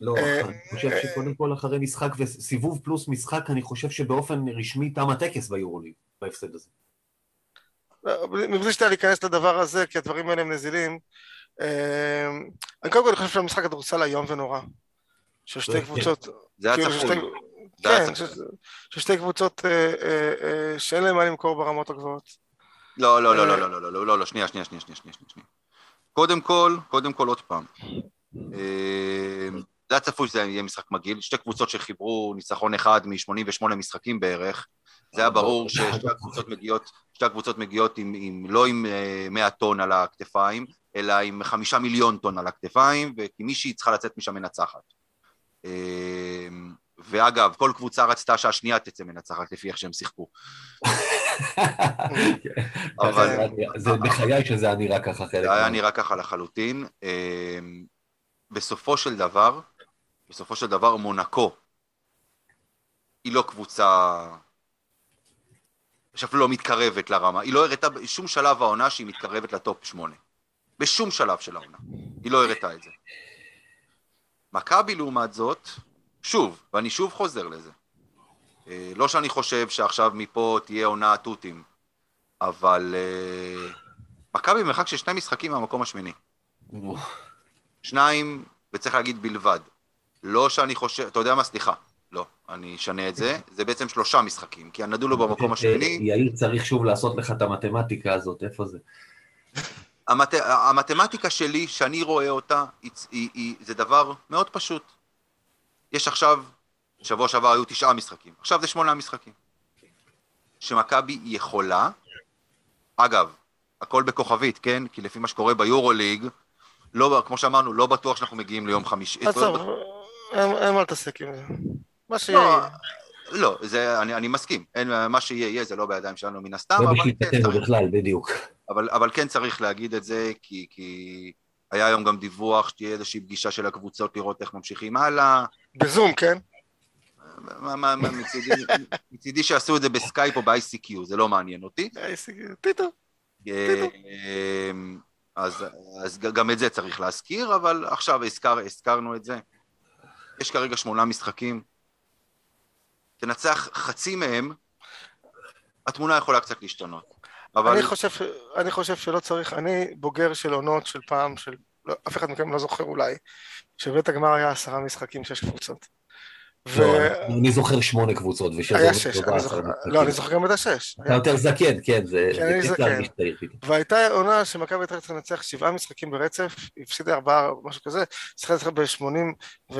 לא, אה, אני חושב אה, שקודם כל אחרי משחק וסיבוב פלוס משחק, אני חושב שבאופן רשמי תם הטקס ביורוליג, בהפסד הזה. מבלי שאתה להיכנס לדבר הזה, כי הדברים האלה הם נזילים, אה, אני קודם כל חושב שהמשחק הכדורסל איום ונורא. של שתי קבוצות. זה היה כאילו, צפוי. כן, ששתי קבוצות אה, אה, אה, שאין להם מה למכור ברמות הגבוהות. לא, לא, לא, לא, לא, לא, לא, לא, לא, שנייה, שנייה, שנייה, שנייה, שנייה. קודם כל, קודם כל עוד פעם. זה היה צפוי שזה יהיה משחק מגעיל, שתי קבוצות שחיברו ניצחון אחד מ-88 משחקים בערך, זה היה ברור ששתי הקבוצות מגיעות, שתי הקבוצות מגיעות עם, עם, לא עם 100 טון על הכתפיים, אלא עם 5 מיליון טון על הכתפיים, וכי מישהי צריכה לצאת משם מנצחת. ואגב, כל קבוצה רצתה שהשנייה תצא מנצחת לפי איך שהם שיחקו. אבל... זה בחיי שזה היה נראה ככה חלק. זה היה נראה ככה לחלוטין. אמ, בסופו של דבר, בסופו של דבר מונקו היא לא קבוצה שאפילו לא מתקרבת לרמה, היא לא הראתה בשום שלב העונה שהיא מתקרבת לטופ שמונה. בשום שלב של העונה. היא לא הראתה את זה. מכבי לעומת זאת, שוב, ואני שוב חוזר לזה, אה, לא שאני חושב שעכשיו מפה תהיה עונה תותים, אבל אה, מכבי במרחק של שני משחקים מהמקום השמיני. שניים, וצריך להגיד בלבד. לא שאני חושב, אתה יודע מה, סליחה, לא, אני אשנה את זה, זה בעצם שלושה משחקים, כי הנדולו במקום השמיני... יאיר צריך שוב לעשות לך את המתמטיקה הזאת, איפה זה? המת... המתמטיקה שלי, שאני רואה אותה, היא, היא, היא, זה דבר מאוד פשוט. יש עכשיו שבוע שעבר היו תשעה משחקים, עכשיו זה שמונה משחקים. שמכבי יכולה, אגב, הכל בכוכבית, כן? כי לפי מה שקורה ביורוליג, לא, כמו שאמרנו, לא בטוח שאנחנו מגיעים ליום חמישי. עזוב, אין אין מה להתעסק עם זה. מה לא, שיהיה. לא, זה, אני, אני מסכים, אין, מה שיהיה יהיה, זה לא בידיים שלנו מן הסתם, לא אבל כן, בשליטתנו צריך, בכלל, בדיוק. אבל, אבל כן צריך להגיד את זה, כי, כי היה היום גם דיווח שתהיה איזושהי פגישה של הקבוצות לראות איך ממשיכים הלאה, בזום, כן? מה, מה, מה, מצידי, מצידי שעשו את זה בסקייפ או ב-ICQ, זה לא מעניין אותי. פתאום. אה, אז, אז גם את זה צריך להזכיר, אבל עכשיו הזכר, הזכרנו את זה. יש כרגע שמונה משחקים. תנצח חצי מהם, התמונה יכולה קצת להשתנות. אבל אני חושב, אני חושב שלא צריך, אני בוגר של עונות של פעם, של לא, אף אחד מכם לא זוכר אולי, שבית הגמר היה עשרה משחקים, שש קבוצות. ו... אני זוכר שמונה קבוצות, ושזה היה שש, אני זוכר. לא, אני זוכר גם את השש. אתה יותר זקן, כן, זה כן, אני זקן. והייתה עונה שמכבי הייתה צריכה לנצח שבעה משחקים ברצף, הפסידה ארבעה, משהו כזה, צריכה לנצח ב-86,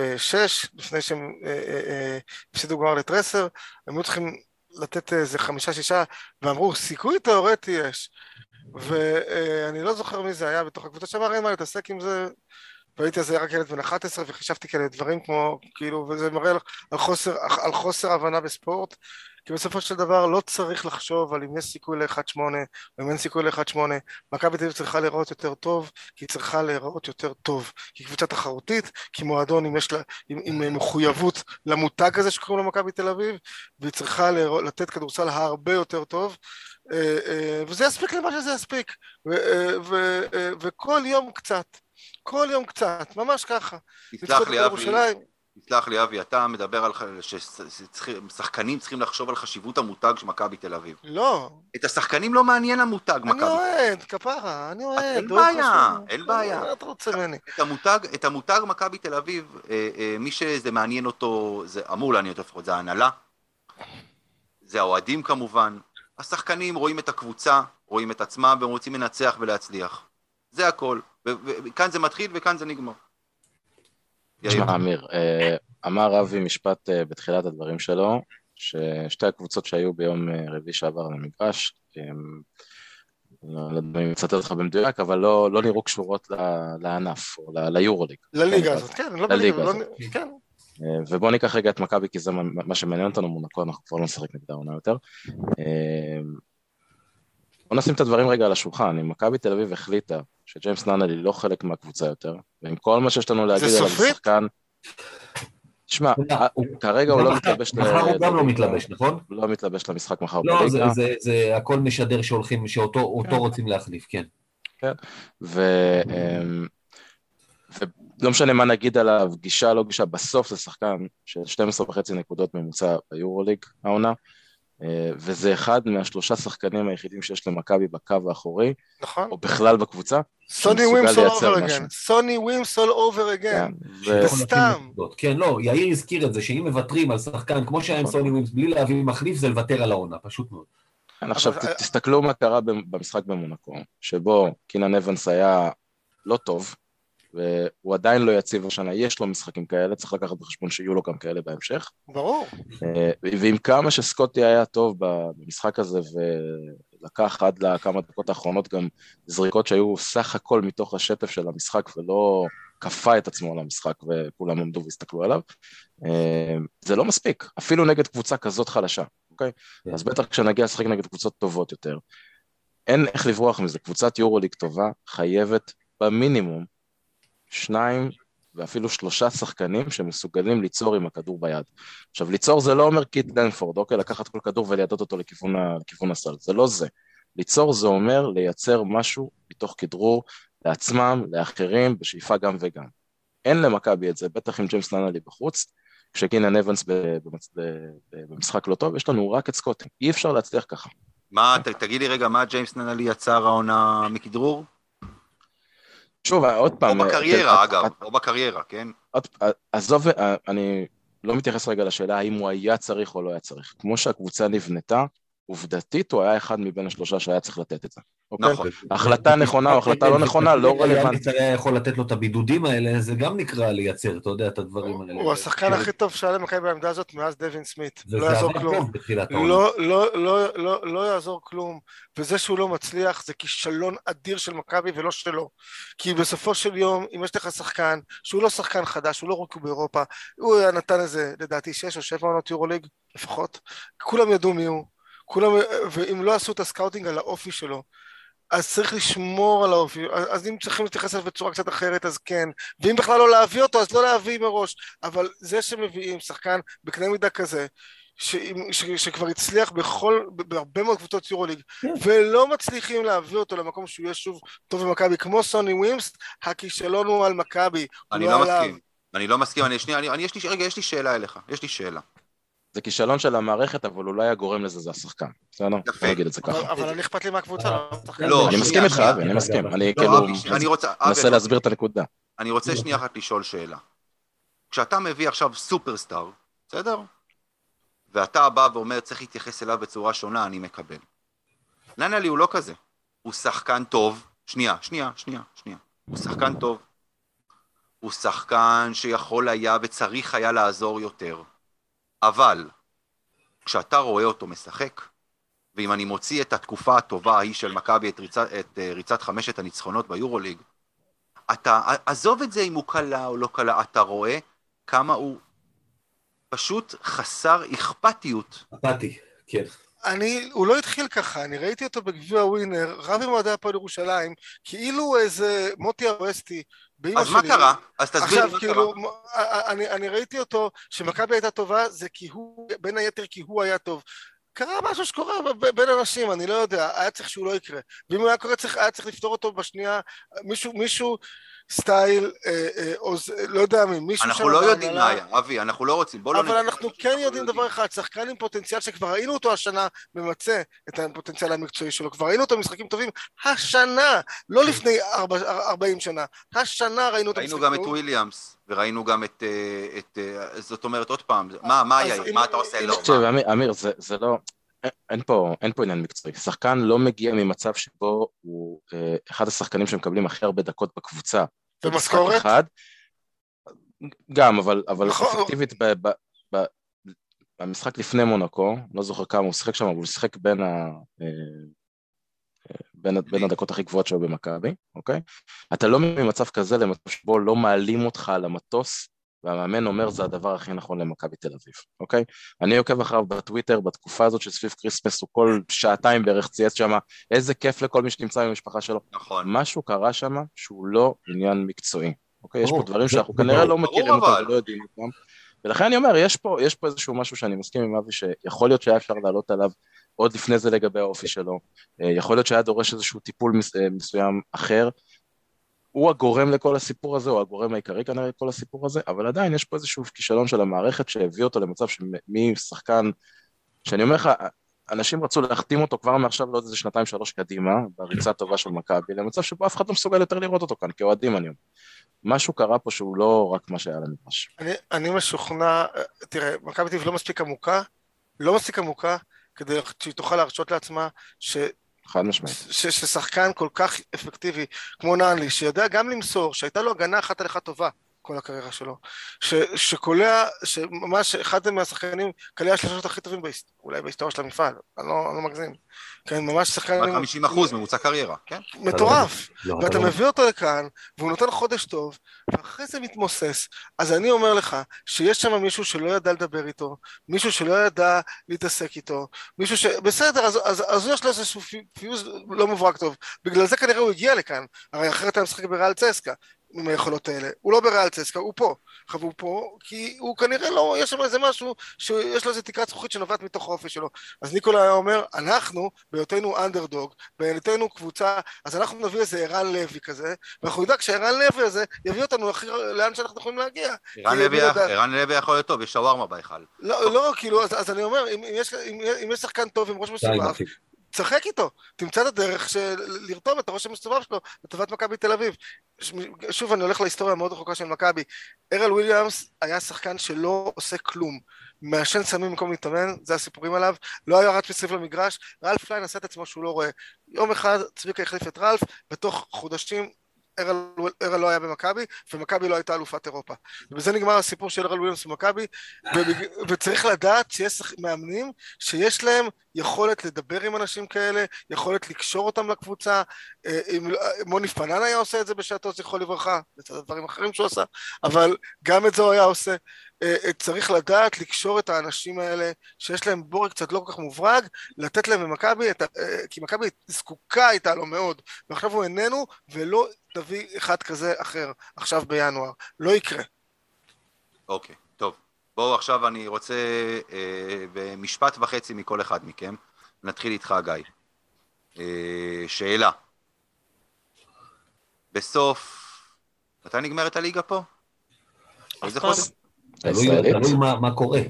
לפני שהם אה, אה, אה, הפסידו גמר לטרסר, הם היו צריכים לתת איזה חמישה-שישה, ואמרו, סיכוי תיאורטי יש. ואני לא זוכר מי זה היה בתוך הקבוצה שאמר, אין מה להתעסק עם זה, והייתי אז רק ילד בן 11 וחישבתי כאלה דברים כמו, כאילו, וזה מראה על- חוסר, על חוסר הבנה בספורט, כי בסופו של דבר לא צריך לחשוב על אם יש סיכוי ל-1-8 או אם אין סיכוי ל-1-8, מכבי תל אביב צריכה להיראות יותר טוב, כי היא צריכה להיראות יותר טוב, כי קבוצה תחרותית, כי מועדון עם, יש לה, עם, עם מחויבות למותג הזה שקוראים לו מכבי תל אביב, והיא צריכה להיראות, לתת כדורסל הרבה יותר טוב, אה, אה, וזה יספיק למה שזה יספיק, אה, וכל יום קצת, כל יום קצת, ממש ככה. תסלח לי, אבי. תסלח לי, אבי, אתה מדבר על ששחקנים צריכים לחשוב על חשיבות המותג של מכבי תל אביב. לא, את השחקנים לא מעניין המותג אני מכבי. אוהד, כפרה, אני אוהד. אין בעיה. אין בעיה. מה אתה רוצה ממני? את המותג, המותג מכבי תל אביב, אה, אה, מי שזה מעניין אותו, זה אמור לעניין אותו לפחות, זה ההנהלה, זה האוהדים כמובן, השחקנים רואים את הקבוצה, רואים את עצמם, והם רוצים לנצח ולהצליח. זה הכל. וכאן זה מתחיל וכאן זה נגמר. תשמע, אמיר, אה, אמר אבי משפט אה, בתחילת הדברים שלו, ששתי הקבוצות שהיו ביום אה, רביעי שעבר על המגרש, לא לא יודע אם אני מצטט אותך במדויק, אבל לא, לא נראו קשורות לענף, או ליורוליג. לליגה הזאת, כן, לא בליגה, לא- הזאת. כן. ובואו ניקח רגע את מכבי, כי זה מה- מה שמעניין אותנו, מונקו, אנחנו כבר לא נשחק נגדה עונה יותר. בואו נשים את הדברים רגע על השולחן, אם מכבי תל אביב החליטה שג'יימס נאנלי לא חלק מהקבוצה יותר, ועם כל מה שיש לנו להגיד עליו סופית? שחקן... תשמע, אה, כרגע הוא לא מתלבש... מחר הוא גם לא. מתלבש, נכון? לא מתלבש למשחק מחר לא, זה- בליגה, זה- זה הכל משדר שהולכים, שאותו אותו רוצים להחליף, כן. ו... אמ, ולא משנה מה נגיד עליו, גישה לא גישה, בסוף זה שחקן של 12 וחצי נקודות ממוצע ביורוליג העונה, וזה אחד מהשלושה שחקנים היחידים שיש למכבי בקו האחורי, נכון. או בכלל בקבוצה, סוני ווימס over משהו. again. סוני ווימס כן, again. ו- יכול לשים סתם. כן, לא, יאיר הזכיר את זה, שאם מוותרים על שחקן כמו שהיה עם נכון. סוני ווימס, בלי להביא מחליף, זה לוותר על העונה, פשוט מאוד. כן, עכשיו אבל- ת- תסתכלו מה קרה במשחק במונקו, שבו קינן אבנס היה לא טוב, והוא עדיין לא יציב השנה, יש לו משחקים כאלה, צריך לקחת בחשבון שיהיו לו גם כאלה בהמשך. ברור. אה, ועם כמה שסקוטי היה טוב במשחק הזה ולקח עד לכמה דקות האחרונות גם זריקות שהיו סך הכל מתוך השטף של המשחק ולא כפה את עצמו על המשחק וכולם עמדו והסתכלו עליו, אה, זה לא מספיק, אפילו נגד קבוצה כזאת חלשה, אוקיי? כן. אז בטח כשנגיע לשחק נגד קבוצות טובות יותר. אין איך לברוח מזה, קבוצת יורוליג טובה חייבת במינימום שניים ואפילו שלושה שחקנים שמסוגלים ליצור עם הכדור ביד. עכשיו, ליצור זה לא אומר קית' לנגפורד, אוקיי? לקחת כל כדור וליידות אותו לכיוון, ה, לכיוון הסל, זה לא זה. ליצור זה אומר לייצר משהו מתוך כדרור לעצמם, לאחרים, בשאיפה גם וגם. אין למכבי את זה, בטח עם ג'יימס ננלי בחוץ, כשקינן אבנס במצ- במשחק לא טוב, יש לנו רק את סקוטי. אי אפשר להצליח ככה. מה, ת, תגיד לי רגע, מה ג'יימס ננלי יצר העונה מכדרור? שוב, עוד או פעם... בקריירה, את- אגב, את- או בקריירה, כן? עוד- עזוב, אה, אני לא מתייחס רגע לשאלה האם הוא היה צריך או לא היה צריך. כמו שהקבוצה נבנתה, עובדתית הוא היה אחד מבין השלושה שהיה צריך לתת את זה. אוקיי? נכון. החלטה נכונה או החלטה לא נכונה, לא רלוונטית. יאנקיץ' היה יכול לתת לו את הבידודים האלה, זה גם נקרא לייצר, אתה יודע, את הדברים האלה. הוא השחקן הכי טוב שהיה למכבי בעמדה הזאת מאז דווין סמית'. לא יעזור כלום. לא, לא, לא, לא, לא יעזור כלום, וזה שהוא לא מצליח זה כישלון אדיר של מכבי ולא שלו. כי בסופו של יום, אם יש לך שחקן שהוא לא שחקן חדש, הוא לא rookie באירופה, הוא נתן איזה, לדעתי, שש או שבע עונות יורוליג לפחות, כולם ידעו מי הוא, כולם, ואם לא עשו את ה scouting על האופי שלו, אז צריך לשמור על האופי, אז אם צריכים להתייחס אליו בצורה קצת אחרת אז כן, ואם בכלל לא להביא אותו אז לא להביא מראש, אבל זה שמביאים שחקן בקנה מידה כזה, ש, ש, שכבר הצליח בכל, בהרבה מאוד קבוצות יורוליג, כן. ולא מצליחים להביא אותו למקום שהוא יהיה שוב טוב במכבי, כמו סוני ווימס, הכישלון הוא על מכבי, הוא אני לא עליו. מסכים. אני לא מסכים, אני שנייה, אני, אני, יש לי, רגע, יש לי שאלה אליך, יש לי שאלה. זה כישלון של המערכת, אבל אולי הגורם לזה זה השחקן. בסדר? יפה. נגיד את זה ככה. אבל, אני אכפת לי מהקבוצה, לא. לא, אני מסכים איתך. אבי, אני מסכים. אני לא, כאילו מנסה להסביר את הנקודה. אני רוצה שנייה אחת לשאול שאלה. כשאתה מביא עכשיו סופרסטאר, בסדר? ואתה בא ואומר צריך להתייחס אליו בצורה שונה, אני מקבל. ננלי הוא לא כזה. הוא שחקן טוב. שנייה, שנייה, שנייה, שנייה. הוא שחקן טוב. הוא שחקן שיכול היה וצריך היה לעזור יותר. אבל כשאתה רואה אותו משחק, ואם אני מוציא את התקופה הטובה ההיא של מכבי, את, ריצת, את אה, ריצת חמשת הניצחונות ביורוליג, אתה, עזוב את זה אם הוא קלה או לא קלה, אתה רואה כמה הוא פשוט חסר אכפתיות. אפתי, כן. אני, הוא לא התחיל ככה, אני ראיתי אותו בגביע ווינר, רב עם אוהדי הפועל ירושלים, כאילו איזה מוטי ארואסטי, באמא אז שלי. מה קרה? אז תסביר עכשיו, מה כאילו, קרה. אני, אני ראיתי אותו, שמכבי הייתה טובה, זה כי הוא, בין היתר כי הוא היה טוב. קרה משהו שקורה בין אנשים, אני לא יודע, היה צריך שהוא לא יקרה. ואם הוא היה קורה, צריך, היה צריך לפתור אותו בשנייה, מישהו, מישהו, סטייל, אה, אה, או זה- לא יודע מי, מישהו אנחנו שם לא יודעים בהנהלה. מה היה, אבי, אנחנו לא רוצים, בוא לא... אבל אנחנו כן יודעים דבר אחד, שחקן עם פוטנציאל שכבר ראינו אותו השנה ממצה את הפוטנציאל המקצועי שלו, כבר ראינו אותו במשחקים טובים השנה, לא לפני ארבע- 40 שנה, השנה ראינו אותו ראינו משחק גם את. וויליאמס, וראינו גם את... אה, את, אה, זאת אומרת, עוד פעם, מה היה? מה אתה עושה? אם- לא, תקשיב? אמיר, זה לא... אין- פה, אין פה עניין מקצועי. שחקן לא מגיע ממצב שבו הוא אה, אחד השחקנים שמקבלים הכי הרבה דקות בקבוצה. אחד. גם, אבל, אבל נכון. אפקטיבית ב, ב, ב, במשחק לפני מונקו, לא זוכר כמה הוא שיחק שם, אבל הוא שיחק בין, ה, אה, אה, בין, בין הדקות הכי גבוהות שלו במכבי, אוקיי? אתה לא ממצב כזה למצב שבו לא מעלים אותך על המטוס, והמאמן אומר זה הדבר הכי נכון למכבי תל אביב, אוקיי? אני עוקב אחריו בטוויטר בתקופה הזאת שסביב כריסמס הוא כל שעתיים בערך צייץ שם איזה כיף לכל מי שנמצא במשפחה שלו. נכון. משהו קרה שם שהוא לא עניין מקצועי, אוקיי? יש פה ברור, דברים שאנחנו כנראה ברור. לא ברור, מכירים אותם. ולא יודעים אותם. ולכן אני אומר, יש פה, יש פה איזשהו משהו שאני מסכים עם אבי, שיכול להיות שהיה אפשר לעלות עליו עוד לפני זה לגבי האופי שלו, אה, יכול להיות שהיה דורש איזשהו טיפול מס, אה, מסוים אחר. הוא הגורם לכל הסיפור הזה, הוא הגורם העיקרי כנראה לכל הסיפור הזה, אבל עדיין יש פה איזשהו כישלון של המערכת שהביא אותו למצב שמשחקן, שאני אומר לך, אנשים רצו להחתים אותו כבר מעכשיו לעוד איזה שנתיים שלוש קדימה, בריצה טובה של מכבי, למצב שבו אף אחד לא מסוגל יותר לראות אותו כאן, כאוהדים אני אומר. משהו קרה פה שהוא לא רק מה שהיה למגרש. אני, אני משוכנע, תראה, מכבי תל לא מספיק עמוקה, לא מספיק עמוקה, כדי שהיא תוכל להרשות לעצמה ש, חד משמעית. ששחקן כל כך אפקטיבי כמו נאנלי, שיודע גם למסור, שהייתה לו הגנה אחת על אחת טובה כל הקריירה שלו, ש, שקולע, שממש אחד מהשחקנים, קלע השלושות הכי טובים, בהיסט, אולי בהיסטוריה של המפעל, אני לא, אני לא מגזים, כן, ממש שחקן רק 50 אחוז ממוצע קריירה, כן? מטורף, לא, ואתה לא- מביא אותו לכאן, והוא נותן חודש טוב, ואחרי זה מתמוסס. אז אני אומר לך, שיש שם מישהו שלא ידע לדבר איתו, מישהו שלא ידע להתעסק איתו, מישהו ש... בסדר, אז, אז, אז יש לו איזשהו פי- פיוז לא מוברק טוב. בגלל זה כנראה הוא הגיע לכאן, הרי אחרת היה משחק בריאל צסקה, עם היכולות האלה. הוא לא בריאל צסקה, הוא פה. עכשיו הוא פה, כי הוא כנראה לא, יש שם איזה משהו, שיש לו איזה תקרת זכוכית שנובעת מתוך האופי שלו. אז ניקולה היה אומר, אנחנו, בהיותנו אנדרדוג, בהיותנו קבוצה, אז אנחנו נביא איזה ערן לוי כזה, ואנחנו נדאג שהערן לוי הזה יביא אותנו הכי לאן שאנחנו יכולים להגיע. ערן כי לוי יכול להיות טוב, יש שווארמה בהיכל. לא, לא, כאילו, אז, אז אני אומר, אם, אם, יש, אם, אם יש שחקן טוב עם ראש מסובב. תשחק איתו, תמצא את הדרך של לרתום את הראש המסובב שלו לטובת מכבי תל אביב. שוב אני הולך להיסטוריה המאוד רחוקה של מכבי. ארל וויליאמס היה שחקן שלא עושה כלום. מעשן סמים במקום להתאמן, זה הסיפורים עליו, לא היה רץ מסביב למגרש, רלף פליין עשה את עצמו שהוא לא רואה. יום אחד צביקה החליף את רלף, בתוך חודשים ארל לא היה במכבי, ומכבי לא הייתה אלופת אירופה. ובזה נגמר הסיפור של ארל וויליאמס במכבי, וצריך לדעת שיש מאמנים שיש להם יכולת לדבר עם אנשים כאלה, יכולת לקשור אותם לקבוצה. אה, אם מוני פנן היה עושה את זה בשעתו, זכרו לברכה, לצד הדברים אחרים שהוא עשה, אבל גם את זה הוא היה עושה. אה, אה, צריך לדעת לקשור את האנשים האלה שיש להם בורג קצת לא כל כך מוברג, לתת להם במכבי, אה, כי מכבי זקוקה הייתה לו מאוד, ועכשיו הוא איננו, ולא תביא אחד כזה אחר עכשיו בינואר. לא יקרה. אוקיי, okay, טוב. בואו עכשיו אני רוצה אה, במשפט וחצי מכל אחד מכם. נתחיל איתך, גיא. אה, שאלה. בסוף... מתי נגמרת הליגה פה? איזה חודש? תלוי מה קורה.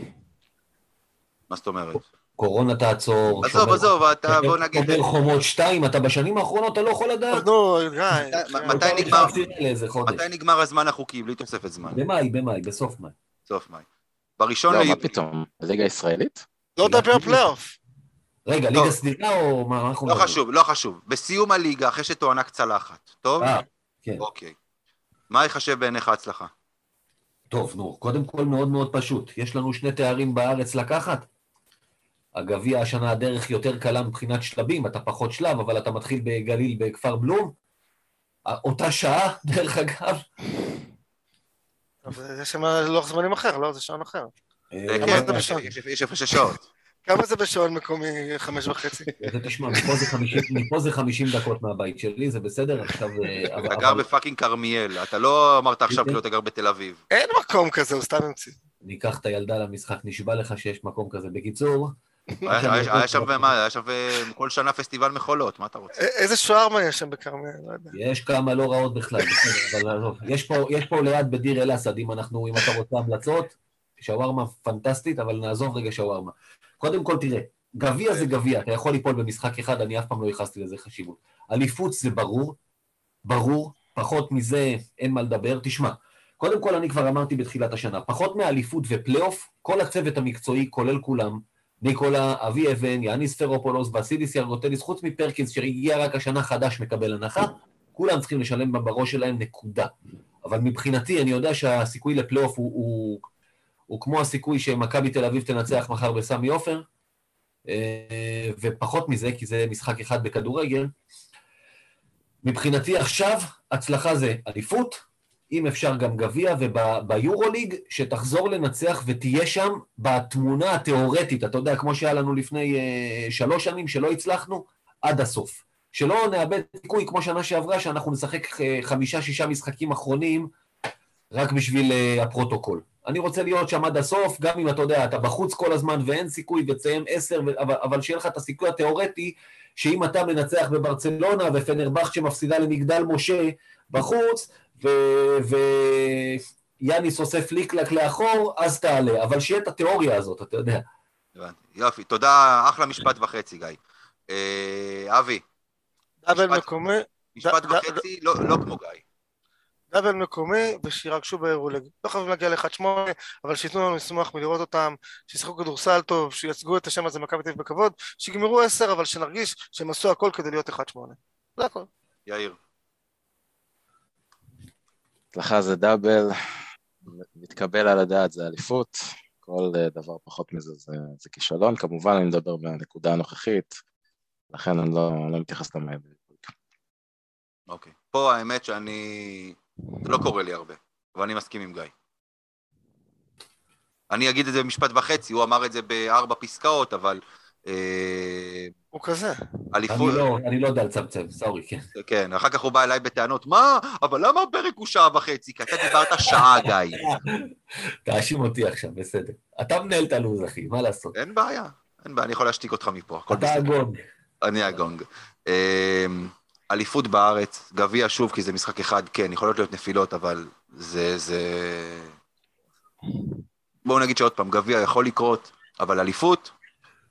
מה זאת אומרת? קורונה תעצור. עזוב, עזוב, אתה בוא נגיד... שומר חומות שתיים, אתה בשנים האחרונות, אתה לא יכול לדעת. נו, גיא. מתי נגמר הזמן החוקי, בלי תוספת זמן? במאי, במאי, בסוף מאי. סוף מאי. בראשון ליולי... לא, מה פתאום? הליגה הישראלית? לא דבר פלייאוף. רגע, ליגה סדירה או מה אנחנו... לא חשוב, לא חשוב. בסיום הליגה, אחרי שתוענק צלחת, טוב? אה, כן. אוקיי. מה ייחשב בעיניך הצלחה? טוב, נו, קודם כל מאוד מאוד פשוט. יש לנו שני תארים בארץ לקחת. הגביע השנה הדרך יותר קלה מבחינת שלבים, אתה פחות שלב, אבל אתה מתחיל בגליל בכפר בלום. אותה שעה, דרך אגב. יש שם לוח זמנים אחר, לא? זה שעון אחר. אה, כן, יש הפרש שעות. כמה זה בשעון מקומי חמש וחצי? תשמע, מפה זה חמישים דקות מהבית שלי, זה בסדר? עכשיו... אה, אתה גר בפאקינג כרמיאל, אתה לא אמרת עכשיו כאילו אתה גר בתל אביב. אין מקום כזה, הוא סתם המציא. אני אקח את הילדה למשחק, נשבע לך שיש מקום כזה. בקיצור... היה שם מה, היה שם כל שנה פסטיבל מחולות, מה אתה רוצה? איזה שווארמה יש שם בכרמיאל? לא יש כמה לא רעות בכלל, בסדר, אבל יש פה ליד בדיר אל-אסד, אם אנחנו, אם אתה רוצה המלצות, שווארמה פנטסטית, אבל נעזוב רגע שווארמה. קודם כל, תראה, גביע זה גביע, אתה יכול ליפול במשחק אחד, אני אף פעם לא ייחסתי לזה חשיבות. אליפות זה ברור, ברור, פחות מזה אין מה לדבר. תשמע, קודם כל אני כבר אמרתי בתחילת השנה, פחות מאליפות ופלייאוף, כל הצוות המקצועי, כולל כולם, ניקולה, אבי אבן, יאניס פרופולוס, ואסידיס ירגוטליס, חוץ מפרקינס שהגיע רק השנה חדש מקבל הנחה, כולם צריכים לשלם בראש שלהם נקודה. אבל מבחינתי, אני יודע שהסיכוי לפלייאוף הוא, הוא הוא כמו הסיכוי שמכבי תל אביב תנצח מחר בסמי עופר, אה, ופחות מזה, כי זה משחק אחד בכדורגל. מבחינתי עכשיו, הצלחה זה אליפות, אם אפשר גם גביע, וביורוליג, שתחזור לנצח ותהיה שם בתמונה התיאורטית, אתה יודע, כמו שהיה לנו לפני uh, שלוש שנים, שלא הצלחנו, עד הסוף. שלא נאבד סיכוי כמו שנה שעברה, שאנחנו נשחק uh, חמישה-שישה משחקים אחרונים רק בשביל uh, הפרוטוקול. אני רוצה להיות שם עד הסוף, גם אם אתה יודע, אתה בחוץ כל הזמן ואין סיכוי ותסיים עשר, אבל, אבל שיהיה לך את הסיכוי התיאורטי, שאם אתה מנצח בברצלונה ופנרבכט שמפסידה למגדל משה בחוץ, ויאניס עושה פליקלק לאחור, אז תעלה. אבל שיהיה את התיאוריה הזאת, אתה יודע. יופי, תודה, אחלה משפט וחצי, גיא. אה, אבי. דאבל מקומי. משפט וחצי, לא, לא כמו גיא. דאבל מקומי ושירגשו באירולג. לא חייבים להגיע ל-1-8, אבל שייתנו לנו לשמוח מלראות אותם, שישחקו כדורסל טוב, שייצגו את השם הזה מכבי תל אביב בכבוד, שיגמרו 10, אבל שנרגיש שהם עשו הכל כדי להיות 1-8. זה הכל. יאיר. הצלחה זה דאבל, מתקבל על הדעת זה אליפות, כל אה, דבר פחות מזה זה, זה כישלון, כמובן אני מדבר מהנקודה הנוכחית, לכן אני לא, לא מתייחס למעבר. אוקיי. פה האמת שאני... זה לא קורה לי הרבה, אבל אני מסכים עם גיא. אני אגיד את זה במשפט וחצי, הוא אמר את זה בארבע פסקאות, אבל... אה, הוא כזה. אליפות... לא, אני לא יודע לצמצם, סורי, כן. כן, אחר כך הוא בא אליי בטענות, מה? אבל למה הפרק הוא שעה וחצי? כי אתה דיברת שעה, גיא. תאשים אותי עכשיו, בסדר. אתה מנהל את הלו"ז, אחי, מה לעשות? אין בעיה, אין בעיה, אני יכול להשתיק אותך מפה, אתה הגונג. אני הגונג. אמ, אליפות בארץ, גביע שוב, כי זה משחק אחד, כן, יכולות להיות נפילות, אבל זה... זה... בואו נגיד שעוד פעם, גביע יכול לקרות, אבל אליפות,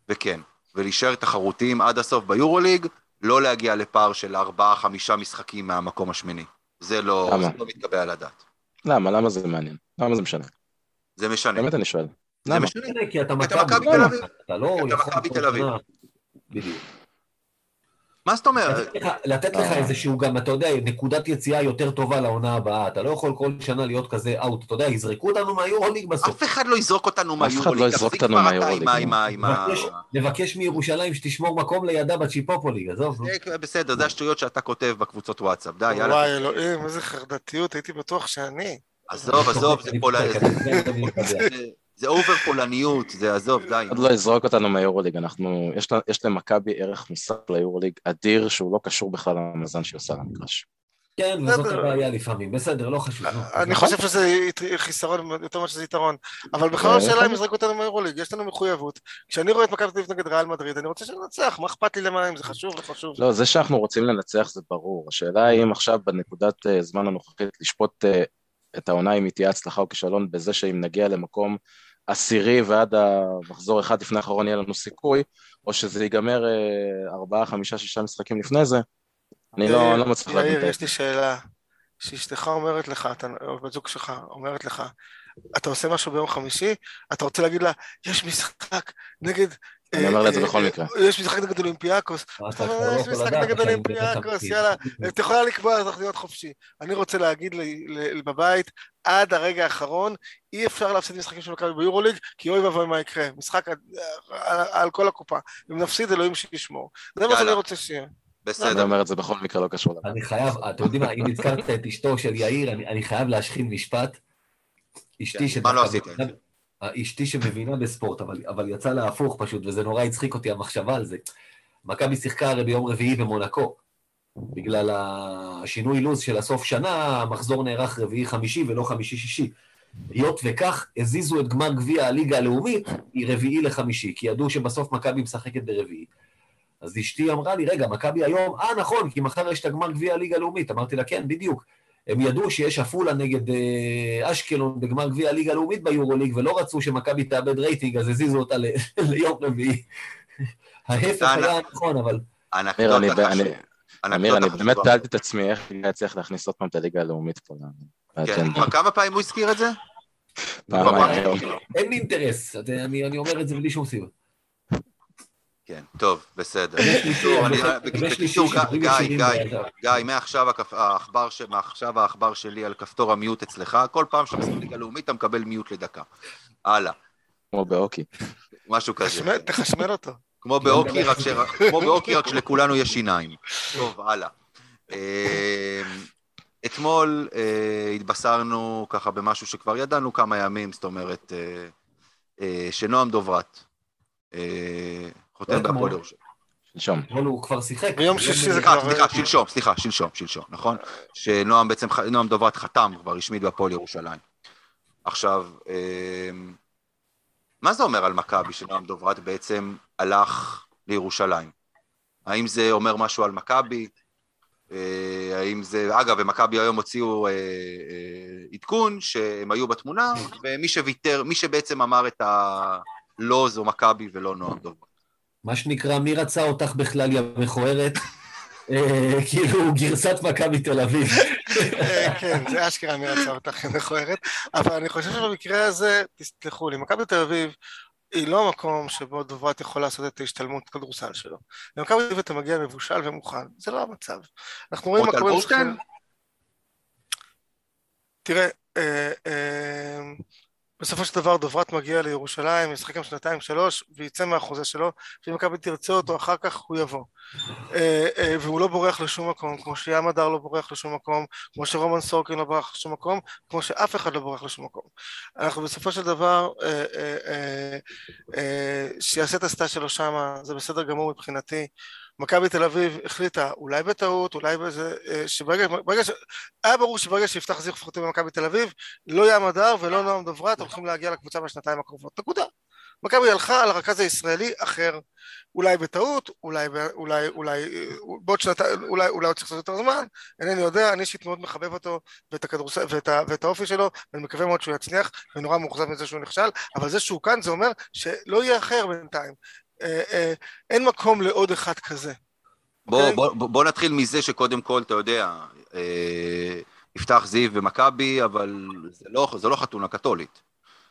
וכן. ולהישאר תחרותיים עד הסוף ביורוליג, לא להגיע לפער של ארבעה-חמישה משחקים מהמקום השמיני. זה לא, למה? זה לא מתקבל על הדעת. למה? למה זה מעניין? למה זה משנה? זה משנה. באמת אני שואל. זה למה? משנה. כי אתה אתה מכבי מכבי תל אביב. אתה לא אתה יכול מכבי כל תל אביב. בדיוק. מה זאת אומרת? לתת לך- לתת לך אה. איזשהו גם, אתה יודע, נקודת יציאה יותר טובה לעונה הבאה. אתה לא יכול כל שנה להיות כזה אאוט. אתה יודע, יזרקו אותנו מהיורוליג בסוף. אף אחד לא יזרוק אותנו אחד לא מהיורוליג. יזרוק אותנו מהיורוליג. נבקש- מירושלים שתשמור מקום לידה בצ'יפופוליג, עזוב. נו. זה בסדר, זה השטויות שאתה כותב בקבוצות וואטסאפ. די, יאללה. וואי, אלוהים, איזה חרדתיות, הייתי בטוח שאני. עזוב, עזוב, זה אני זה- over פולניות, זה עזוב, די. עוד לא יזרוק אותנו מהיורוליג, אנחנו, יש, לה- יש למכבי ערך מוסף ליורוליג אדיר, שהוא לא קשור בכלל למאזן שהיא עושה למגרש. כן, וזאת בסדר. הבעיה לפעמים. בסדר, לא חשוב. נו. אני חושב שזה חיסרון יותר ממה שזה יתרון. אבל בכלל אה, השאלה אם יזרקו אותנו מהיורוליג, יש לנו מחויבות. כשאני רואה את מכבי תל אביב נגד ריאל מדריד, אני רוצה שננצח, מה אכפת לי למה, אם זה חשוב, לא חשוב. לא, זה שאנחנו רוצים לנצח זה ברור. השאלה היא אם עכשיו בנקודת אה, זמן הנוכחית לשפוט אה, את העונה אם היא תהיה הצלחה או כישלון בזה שאם נגיע למקום עשירי ועד המחזור אחד לפני האחרון יהיה לנו סיכוי, או שזה ייגמר אה, ארבעה, חמישה, שישה משחקים לפני זה. אני לא, יאיר, לא מצליח להבין את יאיר, זה. יש לי שאלה. שאשתך אומרת לך, אתה- או בת זוג שלך אומרת לך, אתה עושה משהו ביום חמישי, אתה רוצה להגיד לה, יש משחק נגד... אני אה, אומר לה את זה אה, בכל אה, מקרה. יש משחק נגד אולימפיאקוס, לא יש משחק נגד אולימפיאקוס, יאללה. את יכולה לקבוע, אז צריך להיות חופשי. אני רוצה להגיד בבית, עד הרגע האחרון, אי אפשר להפסיד משחקים של מכבי ביורוליג, כי אוי ואבוי מה יקרה. משחק על- כל הקופה. אם נפסיד, אלוהים שישמור. זה מה. שאני רוצה שיהיה. אני בסדר. אומר את זה בכל מקרה לא קשור לזה. אני חייב, אתם יודעים מה, אם הזכרת את אשתו של יאיר, אני, אני חייב להשחיל משפט. אשתי כן, מה לא עשית? אשתי שמבינה בספורט, אבל, אבל יצא לה הפוך פשוט, וזה נורא הצחיק אותי המחשבה על זה. מכבי שיחקה הרי ביום רביעי במונקו. בגלל השינוי לו"ז של הסוף שנה, המחזור נערך רביעי-חמישי ולא חמישי-שישי. היות וכך, הזיזו את גמר גביע הליגה הלאומית מרביעי לחמישי, כי ידעו שבסוף מכבי משחקת ברביעי. אז אשתי אמרה לי, רגע, מכבי היום, אה, נכון, כי מחר יש את הגמר גביע הליגה הלאומית. אמרתי לה, כן, בדיוק. הם ידעו שיש עפולה נגד אה, אשקלון בגמר גביע הליגה הלאומית ביורוליג, ולא רצו שמכבי תאבד רייטינג, אז הזיזו אותה ליום רביעי. ההפך. היה נכון, אבל אמיר, אני, אנקדוטה אני, אנקדוטה באמת. שאלתי את עצמי איך אני אצליח להכניס עוד פעם את הליגה הלאומית פה כן, כמה פעמים הוא הזכיר את זה? אין לי אינטרס. אני אומר את זה בלי שום סיבה. כן, טוב, בסדר. יש לי בקיצור, גיא, גיא, גיא, מעכשיו העכבר מעכשיו העכבר שלי על כפתור המיוט אצלך, כל פעם שאתה משחק ליגה לאומית אתה מקבל מיוט לדקה. הלאה, כמו בהוקי. משהו כזה. תחשמל- אותו. כמו בהוקי, רק ש- כמו בהוקי, רק שלכולנו יש שיניים. טוב, הלאה. אה, אתמול אה, התבשרנו ככה במשהו שכבר ידענו כמה ימים, זאת אומרת, אה, אה, שנועם דוברת חותם בהפועל. ירושלים. שלשום. אבל הוא כבר שיחק. ביום שישי זה כבר- סליחה, שלשום, סליחה, שלשום, שלשום, נכון? שנועם בעצם, נועם דוברת חתם כבר רשמית בהפועל ירושלים. עכשיו, אמ, מה זה אומר על מכבי שנועם דוברת בעצם הלך לירושלים? האם זה אומר משהו על מכבי? אה, האם זה, אגב, ומכבי היום הוציאו אה, אה, עדכון שהם היו בתמונה, ומי שוויתר, מי שבעצם אמר את הלא זו מכבי ולא נועם דוברת. מה שנקרא, מי רצה אותך בכלל, יא מכוערת? אה, כאילו, גרסת מכבי תל אביב. אה, כן, זה אשכרה מי רצה אותך מכוערת, אבל אני חושב שבמקרה הזה, תסלחו לי, מכבי תל אביב היא לא המקום שבו דוברת יכול לעשות את ההשתלמות כדורסל שלו. למכבי תל אביב אתה מגיע מבושל ומוכן, זה לא המצב. אנחנו רואים מה קורה... בורשטיין? במשחקים- תראה, אה, אה, בסופו של דבר דוברת מגיע לירושלים, ישחק עם שנתיים שלוש ויצא מהחוזה שלו, ואם מכבי תרצה אותו אחר כך הוא יבוא. אה, אה, והוא לא בורח לשום מקום, כמו שים הדר לא בורח לשום מקום, כמו שרומן סורקין לא בורח לשום מקום, כמו שאף אחד לא בורח לשום מקום. אנחנו בסופו של דבר, אה, שיעשה את הסטאז' שלו שמה, זה בסדר גמור מבחינתי. מכבי תל אביב החליטה, אולי בטעות, אולי בזה, אה, שברגע, ברגע ש... היה ברור שברגע שיפתח זיך חותם במכבי תל אביב, לא ים הדר ולא נועם דוברת הולכים להגיע לקבוצה בשנתיים הקרובות. נקודה. מכבי הלכה על הרכז הישראלי אחר, אולי בטעות, אולי, אולי, אולי, בעוד שנתיים, אולי, אולי עוד צריך לעשות יותר זמן, אינני יודע, אני אישית מאוד מחבב אותו ואת הכדורסל ואת, ה- ואת האופי שלו, ואני מקווה מאוד שהוא יצליח, ונורא מאוכזב מזה שהוא נכשל, אבל זה שהוא כאן זה אומר שלא יהיה אחר בינתיים. אה, אה, אין מקום לעוד אחד כזה. בוא, אוקיי? בוא, בוא, בוא נתחיל מזה שקודם כל, אתה יודע, אה, יפתח זיו ומכבי, אבל זה לא, זה לא חתונה קתולית.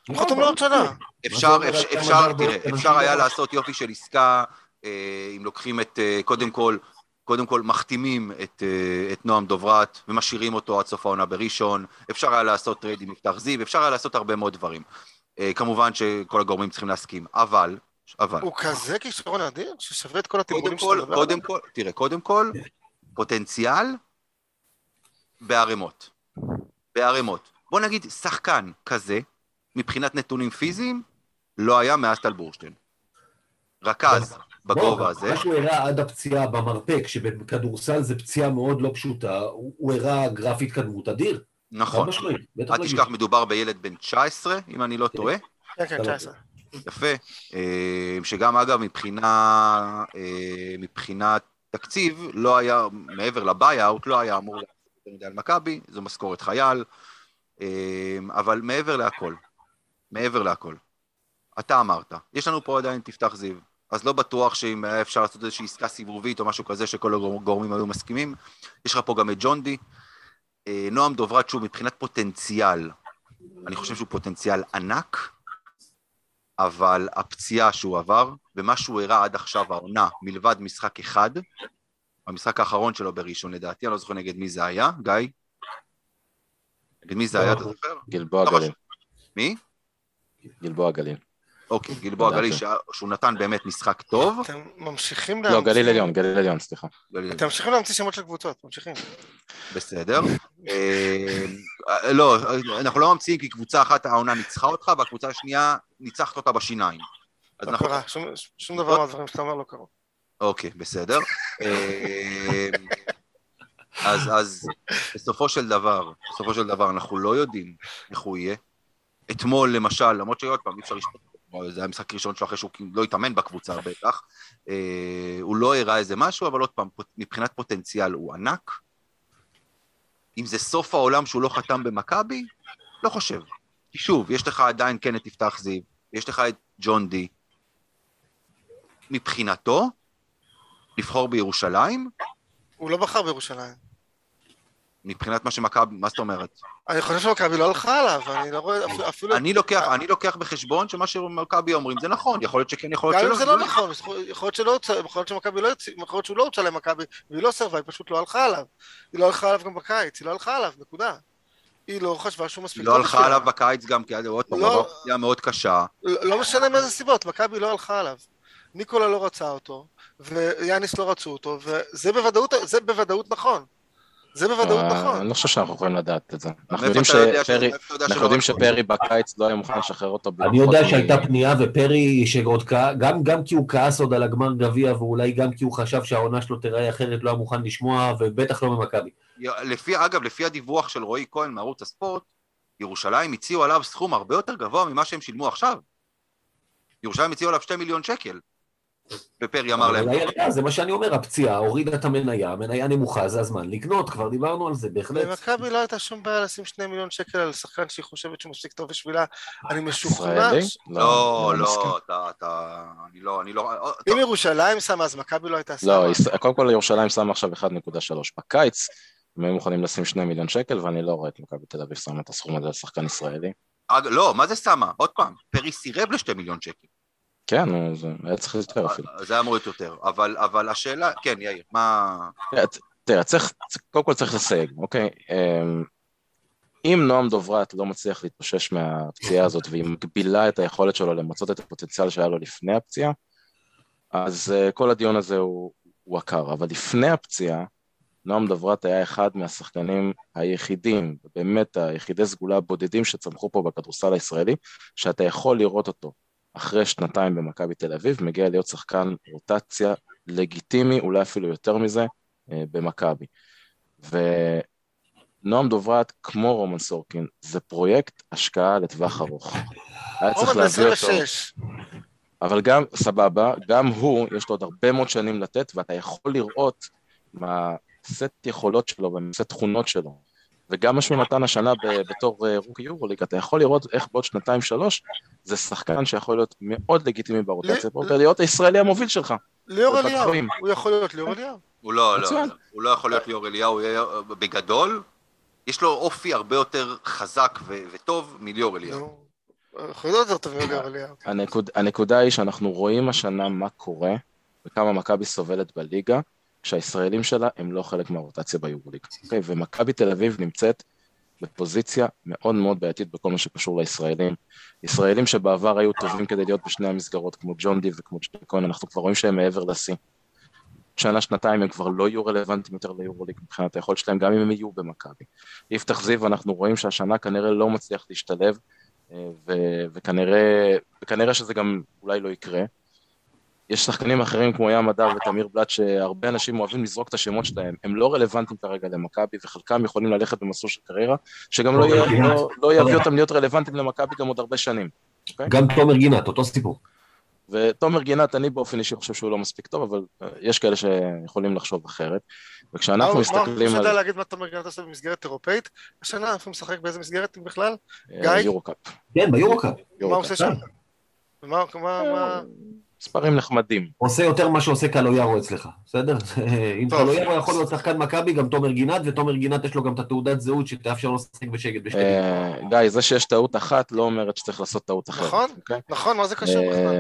הוא חתום לעוד שנה. אפשר, אומר אפשר, אפשר, תראה, אפשר היה לא- לעשות יופי של עסקה, אה, אם לוקחים את, אה, קודם כל, קודם כל מחתימים את, אה, את נועם דוברת ומשאירים אותו עד סוף העונה בראשון, אפשר היה לעשות trade עם יפתח זיו, אפשר היה לעשות הרבה מאוד דברים. אה, כמובן שכל הגורמים צריכים להסכים, אבל, אבל, הוא כזה כישרון אדיר, ששווה את כל כל, שאתה מדבר עליהם? כל, תראה, קודם כל, פוטנציאל בערימות. בערימות. בוא נגיד, שחקן כזה, מבחינת נתונים פיזיים, לא היה מאז טל בורשטיין. רכז בגובה הזה, מה שהוא הראה עד הפציעה במרפק, שבכדורסל זה פציעה מאוד לא פשוטה, הוא הראה גרף התקדמות אדיר. נכון. אל. תשכח, מדובר בילד בן 19, אם אני לא טועה. כן, כן, אתה לא 19. יפה. אה, שגם, אגב, מבחינה, אה, מבחינת תקציב, לא היה, מעבר לביי-אוט, לא היה אמור לעשות יותר מדי על מכבי, זו משכורת חייל, אה, אבל מעבר להכל, מעבר להכל, אתה אמרת, יש לנו פה עדיין תפתח זיו, אז לא בטוח שאם היה אפשר לעשות איזושהי עסקה סיבובית או משהו כזה שכל הגורמים היו מסכימים, יש לך פה גם את ג'ון די, אה, נועם דוברת, שוב, מבחינת פוטנציאל, אני חושב שהוא פוטנציאל ענק, אבל הפציעה שהוא עבר, ומה שהוא הראה עד עכשיו העונה, מלבד משחק אחד, המשחק האחרון שלו בראשון לדעתי, אני לא זוכר נגד מי זה היה, גיא? נגד מי זה היה, אתה זוכר? גלבוע לא גליל. חשוב. מי? גלבוע גליל. אוקיי, גלבוע. גליל, שה- שהוא נתן באמת משחק טוב. אתם ממשיכים לא, להמציא... גליל עליון, גליל עליון, סליחה. אתם ממשיכים להמציא שמות של קבוצות, ממשיכים. בסדר. אה, לא, אנחנו לא ממציאים כי קבוצה אחת העונה ניצחה אותך, והקבוצה השנייה ניצחת אותה בשיניים. לא קרה, שום- דבר מהדברים שאתה אומר לא קרו. אוקיי, בסדר. אה, אז, אז בסופו של דבר, בסופו של דבר, אנחנו לא יודעים איך הוא יהיה. אתמול, למשל, למרות שעוד פעם, אי אפשר לשפוט זה היה משחק ראשון שלו אחרי שהוא כאילו לא התאמן בקבוצה בטח, אה, הוא לא הראה איזה משהו, אבל עוד פעם, מבחינת פוטנציאל הוא ענק. אם זה סוף העולם שהוא לא חתם במכבי, לא חושב. כי שוב, יש לך עדיין כן את יפתח זיו, יש לך את ג'ון די. מבחינתו, לבחור בירושלים, הוא לא בחר בירושלים. מבחינת מה שמכבי, מה זאת אומרת? אני חושב שמכבי לא הלכה עליו, אני לא רואה אפילו-. אני לוקח, אני לוקח בחשבון שמה שמכבי אומרים זה נכון, יכול להיות שכן, יכול להיות גם שלא. אם זה לא נכון, יכול להיות שלא הוצא, יכול להיות שמכבי לא יוצא, יכול להיות שהוא לא הוצא למכבי, והיא לא סרבה, היא פשוט לא הלכה עליו. היא לא הלכה עליו גם בקיץ, היא לא הלכה עליו, נקודה. היא לא חשבה שהוא מספיק היא לא הלכה. עליו בקיץ גם, כי עוד פעם, לא. עבר פציעה מאוד קשה. לא לא משנה מאיזה סיבות, מכבי לא הלכה עליו. ניקולה לא רצה אותו, ויאניס לא רצו אותו, וזה בוודאות, זה בוודאות נכון. זה בוודאות אה, נכון. אני לא חושב שאנחנו יכולים לדעת את זה. אנחנו יודעים יודע שפרי- בקיץ לא היה מוכן לשחרר אותו. אני יודע שהייתה פנייה, ופרי, שעוד גם, גם כי הוא כעס עוד על הגמר גביע, ואולי גם כי הוא חשב שהעונה שלו תיראה אחרת, לא היה מוכן לשמוע, ובטח לא ממכבי. לפי, אגב, לפי הדיווח של רועי כהן מערוץ הספורט, ירושלים הציעו עליו סכום הרבה יותר גבוה ממה שהם שילמו עכשיו. ירושלים הציעו עליו שתי מיליון שקל. ופרי אמר להם, זה מה שאני אומר, הפציעה הורידה את המניה, המניה נמוכה, זה הזמן לקנות, כבר דיברנו על זה, בהחלט. למכבי לא הייתה שום בעיה לשים שני מיליון שקל על שחקן שהיא חושבת שהוא מספיק טוב בשבילה. אני משוכנע... ישראלי? ש- לא, אני מסכים. לא, אתה, אני לא, אני לא, אה, אם ירושלים שמה, אז מכבי לא הייתה שמה. לא, קודם כל ירושלים שמה עכשיו 1.3. בקיץ הם היו מוכנים לשים 2 מיליון שקל, ואני לא רואה את מכבי תל אביב שמה את הסכום הזה על שחקן ישראלי. לא, מה זה שמה? עוד פעם, פרי סירב לשתי מיליון שקל. כן, נו, זה היה צריך יותר אפילו. זה היה אמור להיות יותר, אבל, אבל השאלה, כן, יאיר, מה... תראה, צריך, קודם כל צריך לסייג, אוקיי? אמ, אם נועם דוברת לא מצליח להתאושש מהפציעה הזאת והיא מגבילה את היכולת שלו למצות את הפוטנציאל שהיה לו לפני הפציעה, אז uh, כל הדיון הזה הוא, הוא עקר. אבל לפני הפציעה, נועם דוברת היה אחד מהשחקנים היחידים, באמת היחידי סגולה הבודדים שצמחו פה בכדורסל הישראלי, שאתה יכול לראות אותו אחרי שנתיים במכבי תל אביב, מגיע להיות שחקן רוטציה לגיטימי, אולי אפילו יותר מזה, אה, במכבי. ונועם דוברת, כמו רומן סורקין, זה פרויקט השקעה לטווח ארוך. היה צריך להביא אותו, ב-26. אבל גם, סבבה, גם הוא, יש לו עוד הרבה מאוד שנים לתת, ואתה יכול לראות מה סט יכולות שלו ומה סט תכונות שלו, וגם מה שהוא נתן השנה בתור אה, רוקי יורוליג, אתה יכול לראות איך בעוד שנתיים שלוש זה שחקן שיכול להיות מאוד לגיטימי ברוטציה, להיות הישראלי המוביל שלך. ליאור אליהו, הוא יכול להיות ליאור אליהו. הוא לא, לא, הוא לא יכול להיות ליאור אליהו, בגדול, יש לו אופי הרבה יותר חזק וטוב לא מליאור אליהו. הנקודה היא שאנחנו רואים השנה מה קורה וכמה מכבי סובלת בליגה, כשהישראלים שלה הם לא חלק מהרוטציה ביורוליג. אוקיי? ומכבי תל אביב נמצאת בפוזיציה מאוד מאוד בעייתית בכל מה שקשור לישראלים. ישראלים שבעבר היו טובים כדי להיות בשני המסגרות, כמו ג'ון די וכמו כהן, אנחנו כבר רואים שהם מעבר לשיא. שנה, שנתיים הם כבר לא יהיו רלוונטיים יותר ליורוליג מבחינת היכולת שלהם, גם אם הם יהיו במכבי. יפתח זיו, אנחנו רואים שהשנה כנראה לא מצליח להשתלב, אה, ו- וכנראה, וכנראה שזה גם אולי לא יקרה. יש שחקנים אחרים כמו ים הדר ותמיר בלאט שהרבה אנשים אוהבים לזרוק את השמות שלהם, הם לא רלוונטיים כרגע למכבי וחלקם יכולים ללכת במסלול של קריירה, שגם לא, לא, לא יביא אותם להיות רלוונטיים למכבי גם עוד הרבה שנים. Okay? אוקיי? גם תומר גינת, אותו סיפור. ותומר גינת, אני באופן אישי חושב שהוא לא מספיק טוב, אבל אה, יש כאלה שיכולים לחשוב אחרת. וכשאנחנו מסתכלים על... מה, אתה להגיד מה תומר גינת עושה במסגרת אירופאית? השנה, הוא משחק באיזה מסגרת בכלל? אה, גיא? יורו-קאפ. כן, ביורו-קאפ. מה הוא עושה שם? מה, מה... מספרים נחמדים. עושה יותר ממה שעושה קלויארו אצלך, בסדר? אם קלויארו יכול להיות שחקן מכבי, גם תומר גינת, ותומר גינת יש לו גם את התעודת זהות שתאפשר לו לשחק בשקט בשתי אה, גיא, זה שיש טעות אחת לא אומרת שצריך לעשות טעות אחרת. נכון, אוקיי? נכון, מה זה קשור אה, בכלל?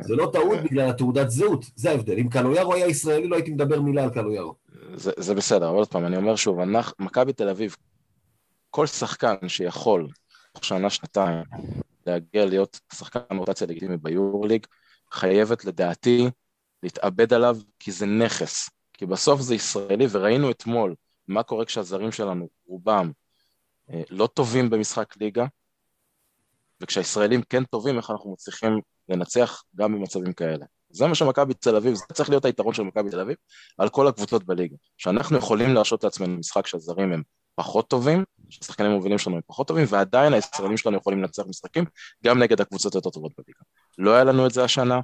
זה לא טעות בגלל התעודת זהות, זה ההבדל. אם קלויארו היה ישראלי, לא הייתי מדבר מילה על קלויארו. זה בסדר, אבל עוד פעם, אני אומר שוב, מכבי תל אביב, כל שחקן שיכול, תוך שנה, שנתיים, להגיע להיות שחקן רוטציה לגיטימי ביורוליג, חייבת לדעתי להתאבד עליו כי זה נכס. כי בסוף זה ישראלי, וראינו אתמול מה קורה כשהזרים שלנו, רובם, אה, לא טובים במשחק ליגה, וכשהישראלים כן טובים, איך אנחנו מצליחים לנצח גם במצבים כאלה. זה מה שמכבי תל אביב, זה צריך להיות היתרון של מכבי תל אביב על כל הקבוצות בליגה. שאנחנו יכולים להרשות לעצמנו משחק שהזרים הם פחות טובים, שהשחקנים המובילים שלנו הם פחות טובים, ועדיין הישראלים שלנו יכולים לנצח משחקים גם נגד הקבוצות היותר טובות בליגה. לא היה לנו את זה השנה,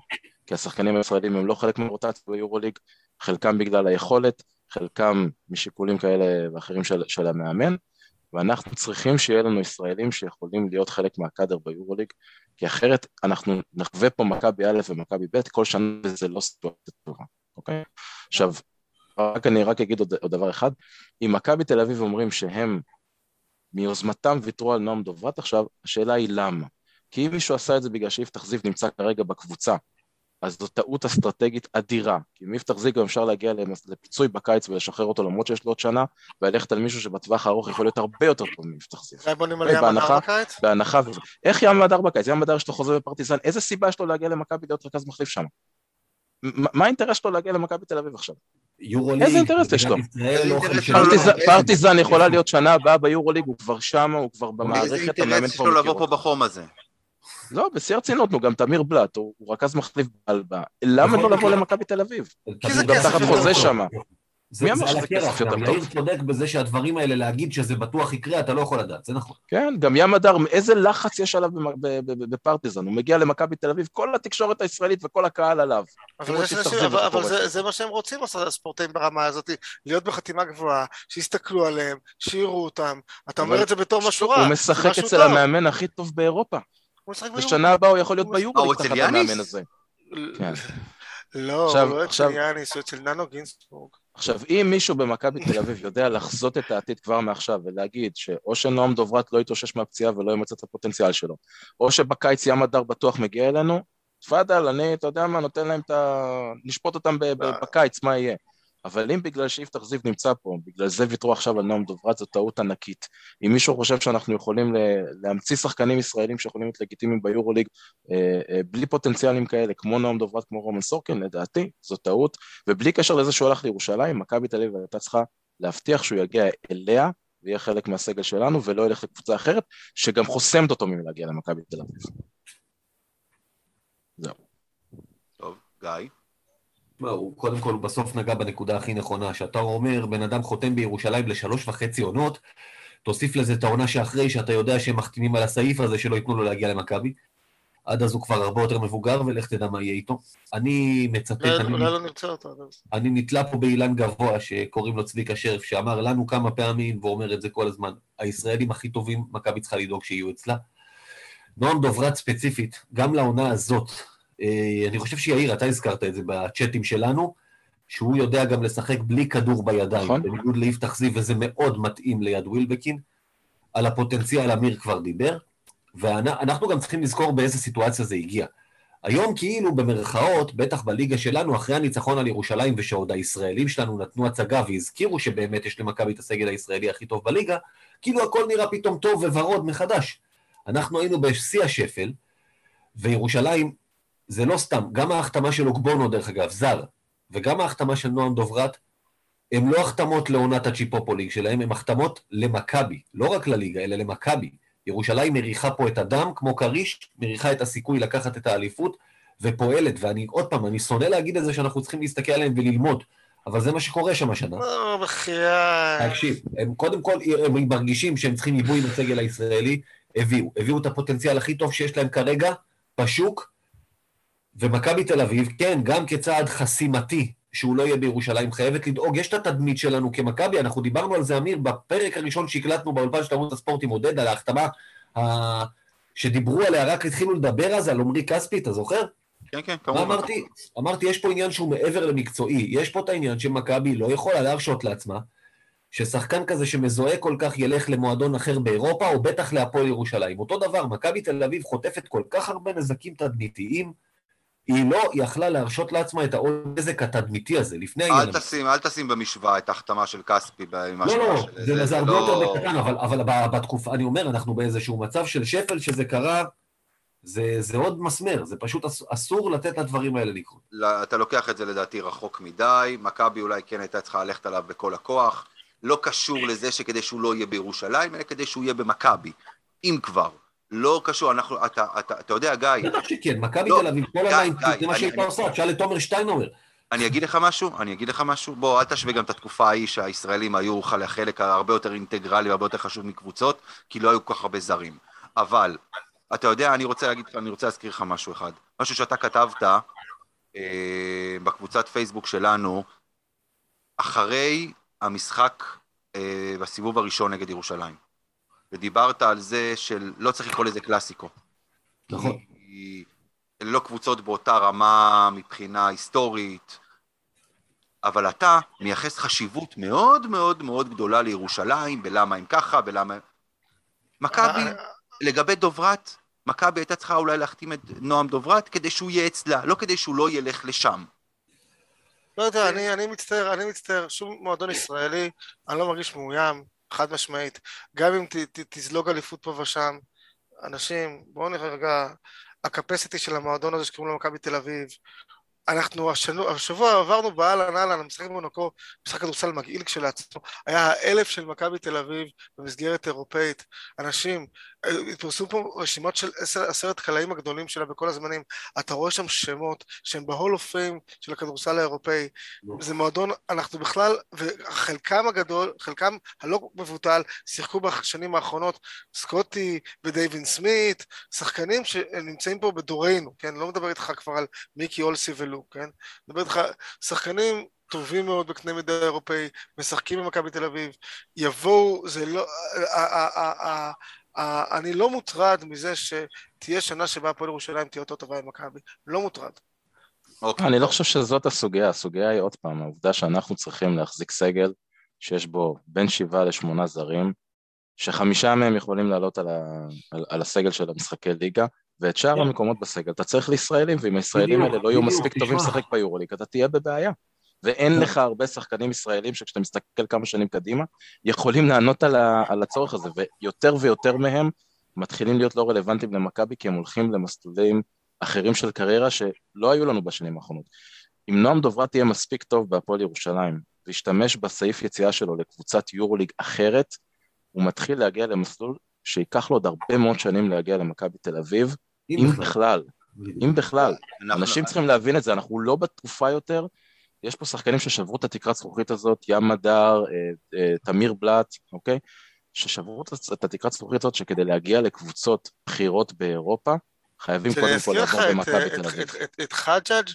כי השחקנים הישראלים הם לא חלק מהרוטציה ביורוליג, חלקם בגלל היכולת, חלקם משיקולים כאלה ואחרים של, של המאמן, ואנחנו צריכים שיהיה לנו ישראלים שיכולים להיות חלק מהקאדר ביורוליג, כי אחרת אנחנו נחווה פה מכבי א' ומכבי ב' כל שנה וזה לא סיטואציה טובה, אוקיי? עכשיו, רק אני רק אגיד עוד, עוד דבר אחד, אם מכבי תל אביב אומרים שהם מיוזמתם ויתרו על נועם דוברת עכשיו, השאלה היא למה. כי אם מישהו עשה את זה בגלל שיפתח זיו נמצא כרגע בקבוצה, אז זו טעות אסטרטגית אדירה, כי עם יפתח זיו גם אפשר להגיע לפיצוי בקיץ ולשחרר אותו למרות שיש לו עוד שנה, וללכת על מישהו שבטווח הארוך יכול להיות הרבה יותר טוב מיפתח זיו. אולי בונים על ים הדר בקיץ? בהנחה, איך ים הדר בקיץ? ים הדר יש לו חוזה בפרטיזן, איזה סיבה יש לו להגיע למכבי להיות רכז מחליף שם? מה האינטרס שלו להגיע למכבי תל אביב עכשיו? יורוליג, איזה אינטרס יש לו? לא פרטיזן יכולה להיות שנה הבאה ביורוליג, הוא כבר שם, הוא כבר במערכת, איזה אינטרס יש לו לבוא פה בחום הזה? לא, בשיא הרצינות, נו, גם תמיר בלאט, הוא רכז מחליף בלבה, למה לא לבוא למכבי תל אביב? כי זה כסף. הוא תחת חוזה שם. מי אמר שזה כסף יותר טוב? יאיר צודק בזה שהדברים האלה, להגיד שזה בטוח יקרה, אתה לא יכול לדעת, זה נכון. כן, גם ים הדר, איזה לחץ יש עליו בפרטיזן, הוא מגיע למכבי תל אביב, כל התקשורת הישראלית וכל הקהל עליו. אבל זה מה שהם רוצים, הספורטאים ברמה הזאת, להיות בחתימה גבוהה, שיסתכלו עליהם, שיראו אותם, אתה אומר את זה בתור משהו רע, הוא משחק אצל המאמן הכי טוב באירופה. בשנה הבאה הוא יכול להיות ביורו תחת המאמן הזה. כן. לא, הוא לא אצל יאניס, הוא אצל ננו גינסבורג. עכשיו, אם מישהו במכבי תל אביב יודע לחזות את העתיד כבר מעכשיו ולהגיד שאו שנועם דוברת לא יתאושש מהפציעה ולא ימצא את הפוטנציאל שלו, או שבקיץ ים הדר בטוח מגיע אלינו, תפאדל, אני, אתה יודע מה, נותן להם את ה... נשפוט אותם בקיץ, מה יהיה. אבל אם בגלל שיפתח זיו נמצא פה, בגלל זה ויתרו עכשיו על נועם דוברת, זו טעות ענקית. אם מישהו חושב שאנחנו יכולים להמציא שחקנים ישראלים שיכולים להיות לגיטימיים ביורוליג אה, אה, בלי פוטנציאלים כאלה, כמו נועם דוברת, כמו רומן סורקין, לדעתי, זו טעות. ובלי קשר לזה שהוא הלך לירושלים, מכבי תל אביב הייתה צריכה להבטיח שהוא יגיע אליה ויהיה חלק מהסגל שלנו, ולא ילך לקבוצה אחרת, שגם חוסמת אותו מלהגיע למכבי תל אביב. זהו. טוב, גיא. הוא קודם כל בסוף נגע בנקודה הכי נכונה, שאתה אומר, בן אדם חותם בירושלים לשלוש וחצי עונות, תוסיף לזה את העונה שאחרי, שאתה יודע שהם מחתימים על הסעיף הזה שלא ייתנו לו להגיע למכבי. עד אז הוא כבר הרבה יותר מבוגר, ולך תדע מה יהיה איתו. אני מצטט, אולי אני, אולי לא אותו עד אז. אני נתלה פה באילן גבוה שקוראים לו צביקה שרף, שאמר לנו כמה פעמים, ואומר את זה כל הזמן, הישראלים הכי טובים, מכבי צריכה לדאוג שיהיו אצלה. נועם דוברת ספציפית, גם לעונה הזאת, אני חושב שיאיר, אתה הזכרת את זה בצ'אטים שלנו, שהוא יודע גם לשחק בלי כדור בידיים, נכון. בניגוד ליפתח זיו, וזה מאוד מתאים ליד ווילבקין. על הפוטנציאל אמיר כבר דיבר, ואנחנו גם צריכים לזכור באיזה סיטואציה זה הגיע. היום כאילו במרכאות, בטח בליגה שלנו, אחרי הניצחון על ירושלים, ושעוד הישראלים שלנו נתנו הצגה והזכירו שבאמת יש למכבי את הסגל הישראלי הכי טוב בליגה, כאילו הכל נראה פתאום טוב וורוד מחדש. אנחנו היינו בשיא השפל, וירושלים, זה לא סתם, גם ההחתמה של אוגבונו, דרך אגב, זר, וגם ההחתמה של נועם דוברת, הם לא החתמות לעונת הצ'יפופוליג שלהם, הם החתמות למכבי, לא רק לליגה, אלא למכבי. ירושלים מריחה פה את הדם, כמו כריש, מריחה את הסיכוי לקחת את האליפות, ופועלת, ואני, עוד פעם, אני שונא להגיד את זה שאנחנו צריכים להסתכל עליהם וללמוד, אבל זה מה שקורה שם השנה. לא, בחייאת. תקשיב, הם קודם כל, הם מרגישים שהם צריכים עיבוי עם הסגל הישראלי, הביאו. הביאו את הפוטנציאל הכי טוב שיש להם כרגע, בשוק, ומכבי תל אביב, כן, גם כצעד חסימתי, שהוא לא יהיה בירושלים, חייבת לדאוג. יש את התדמית שלנו כמכבי, אנחנו דיברנו על זה, אמיר, בפרק הראשון שהקלטנו באולפן של ערוץ הספורט עם עודד, על ההחתמה ה... שדיברו עליה, רק התחילו לדבר אז, על עמרי כספי, אתה זוכר? כן, כן, מה כמובן. אמרתי? אמרתי, יש פה עניין שהוא מעבר למקצועי. יש פה את העניין שמכבי לא יכולה להרשות לעצמה ששחקן כזה שמזוהה כל כך ילך למועדון אחר באירופה, או בטח להפועל ירושלים. אותו דבר, מכבי תל אביב חוטפת כל כך הרבה נזקים תדמיתיים, היא לא יכלה להרשות לעצמה את העונזק התדמיתי הזה, לפני העניין. אל תשים, אל תשים במשוואה את ההחתמה של כספי. עם לא, לא, זה, הרבה לא- יותר בקטן, אבל, אבל בתקופה, אני אומר, אנחנו באיזשהו מצב של שפל שזה קרה, זה, זה עוד מסמר, זה פשוט אס, אסור לתת לדברים האלה לקרות. לא, אתה לוקח את זה לדעתי רחוק מדי, מכבי אולי כן הייתה צריכה ללכת עליו בכל הכוח, לא קשור לזה שכדי שהוא לא יהיה בירושלים, אלא כדי שהוא יהיה במכבי, אם כבר. לא קשור, אנחנו, אתה, אתה, אתה יודע, גיא, בטח שכן, מכבי לא, תל אביב, כל די, זה מה שהייתה עושה, תשאל את תומר שטיינאוור. אני אגיד לך משהו, אני אגיד לך משהו, בוא, אל תשווה גם את התקופה ההיא שהישראלים היו חלק הרבה יותר אינטגרלי והרבה יותר חשוב מקבוצות, כי לא היו כל כך הרבה זרים. אבל, אתה יודע, אני רוצה להגיד לך, אני רוצה להזכיר לך משהו אחד. משהו שאתה כתבת אה, בקבוצת פייסבוק שלנו, אחרי המשחק אה, בסיבוב הראשון נגד ירושלים. ודיברת על זה של לא צריך לקרוא לזה קלאסיקו. נכון. כי אלה לא קבוצות באותה רמה מבחינה היסטורית, אבל אתה מייחס חשיבות מאוד מאוד מאוד גדולה לירושלים, בלמה הם ככה, בלמה... מכבי, אה, לגבי דוברת, מכבי הייתה צריכה אולי להחתים את נועם דוברת כדי שהוא יהיה אצלה, לא כדי שהוא לא ילך לשם. לא יודע, אני, אני מצטער, אני מצטער, שום מועדון ישראלי, אני לא מרגיש מאוים, חד משמעית. גם אם ת, ת, תזלוג אליפות פה ושם, אנשים, בואו נראה רגע, הקפסיטי של המועדון הזה שקוראים לו מכבי תל אביב, אנחנו השנו, השבוע עברנו באהלן אהלן, המשחק במונקו, משחק כדורסל מגעיל כשלעצמו, היה האלף של מכבי תל אביב במסגרת אירופאית, אנשים, התפרסו פה רשימות של עשר, עשרת קלעים הגדולים שלה בכל הזמנים, אתה רואה שם שמות שהם בהול אוף פיים של הכדורסל האירופאי, זה מועדון, אנחנו בכלל, וחלקם הגדול, חלקם הלא מבוטל, שיחקו בשנים האחרונות. סקוטי ודייווין סמית, שחקנים שנמצאים פה בדורנו, כן? לא מדבר איתך כבר על מיקי אולסי ולו, כן? מדבר איתך, שחקנים טובים מאוד בקנה מידה אירופאי, משחקים במכבי תל אביב, יבואו, זה לא... אני לא מוטרד מזה שתהיה שנה שבה הפועל ירושלים תהיה יותר טובה ממכבי, לא מוטרד. אוקיי. אני לא חושב שזאת הסוגיה, הסוגיה היא עוד פעם, העובדה שאנחנו צריכים להחזיק סגל שיש בו בין שבעה לשמונה זרים, שחמישה מהם יכולים לעלות על, ה, על, על הסגל של המשחקי ליגה, ואת שאר כן. המקומות בסגל אתה צריך לישראלים, ואם הישראלים האלה לא יהיו מספיק טובים. לשחק ביורוליג, אתה תהיה בבעיה. ואין כן. לך הרבה שחקנים ישראלים שכשאתה מסתכל כמה שנים קדימה, יכולים לענות על, ה, על הצורך הזה, ויותר ויותר מהם מתחילים להיות לא רלוונטיים למכבי, כי הם הולכים למסלולים אחרים של קריירה שלא היו לנו בשנים האחרונות. אם נועם דוברת תהיה מספיק טוב בהפועל ירושלים, וישתמש בסעיף יציאה שלו לקבוצת יורוליג אחרת, הוא מתחיל להגיע למסלול שייקח לו עוד הרבה מאוד שנים להגיע למכבי תל אביב, אם בכלל, אם בכלל. אנשים צריכים להבין את זה, אנחנו לא בתקופה יותר, יש פה שחקנים ששברו את התקרת זכוכית הזאת, ים מדר, אה, אה, תמיר בלאט, אוקיי? ששברו את- התקרת זכוכית הזאת שכדי להגיע לקבוצות בכירות באירופה, חייבים קודם כל לעבור במכבי את- תל אביב. את- חג'אג'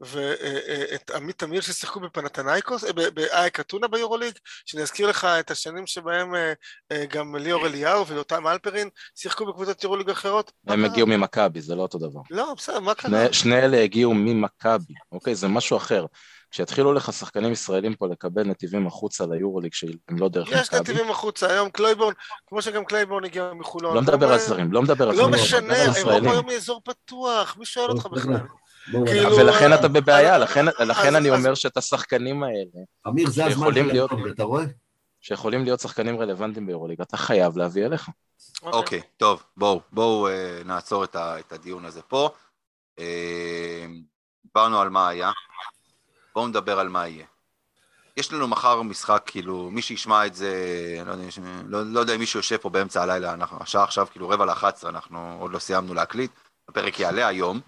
ואת עמית תמיר ששיחקו בפנתנייקוס, אה, באייק אתונה ביורוליג, שאני אזכיר לך את השנים שבהם אה, אה, גם ליאור אליהו ויותם אלפרין שיחקו בקבוצות יורוליג אחרות. הם? הגיעו ממכבי, זה לא אותו דבר. לא, בסדר, מה קרה? שני אלה הגיעו ממכבי, אוקיי? זה משהו אחר. כשיתחילו לך שחקנים ישראלים פה לקבל נתיבים החוצה ליורוליג שהם לא דרך יש מכבי, נתיבים החוצה, היום קלייבורן, כמו שגם קלייבורן הגיע מחולון. לא מדבר על זרים, לא מדבר על לא זרים, משנה, מדבר על אירופה ישראלים. היום היא אזור פתוח, מי שואל אותך בכלל? כאילו, ולכן אתה בבעיה, לכן, אני אומר שאת השחקנים האלה, אמיר, זה הזמן שיכולים של להיות- הלונג, אתה רואה? שיכולים להיות שחקנים רלוונטיים ביורוליג, אתה חייב להביא אליך. אוקיי, טוב, בואו, בואו אה, נעצור את הדיון הזה פה. אה, דיברנו על מה היה, בואו נדבר על מה יהיה. יש לנו מחר משחק, כאילו, מי שישמע את זה, לא יודע, לא, לא יודע אם מישהו יושב פה באמצע הלילה, אנחנו, השעה עכשיו כאילו רבע לאחת עשרה, אנחנו עוד לא סיימנו להקליט, הפרק יעלה היום.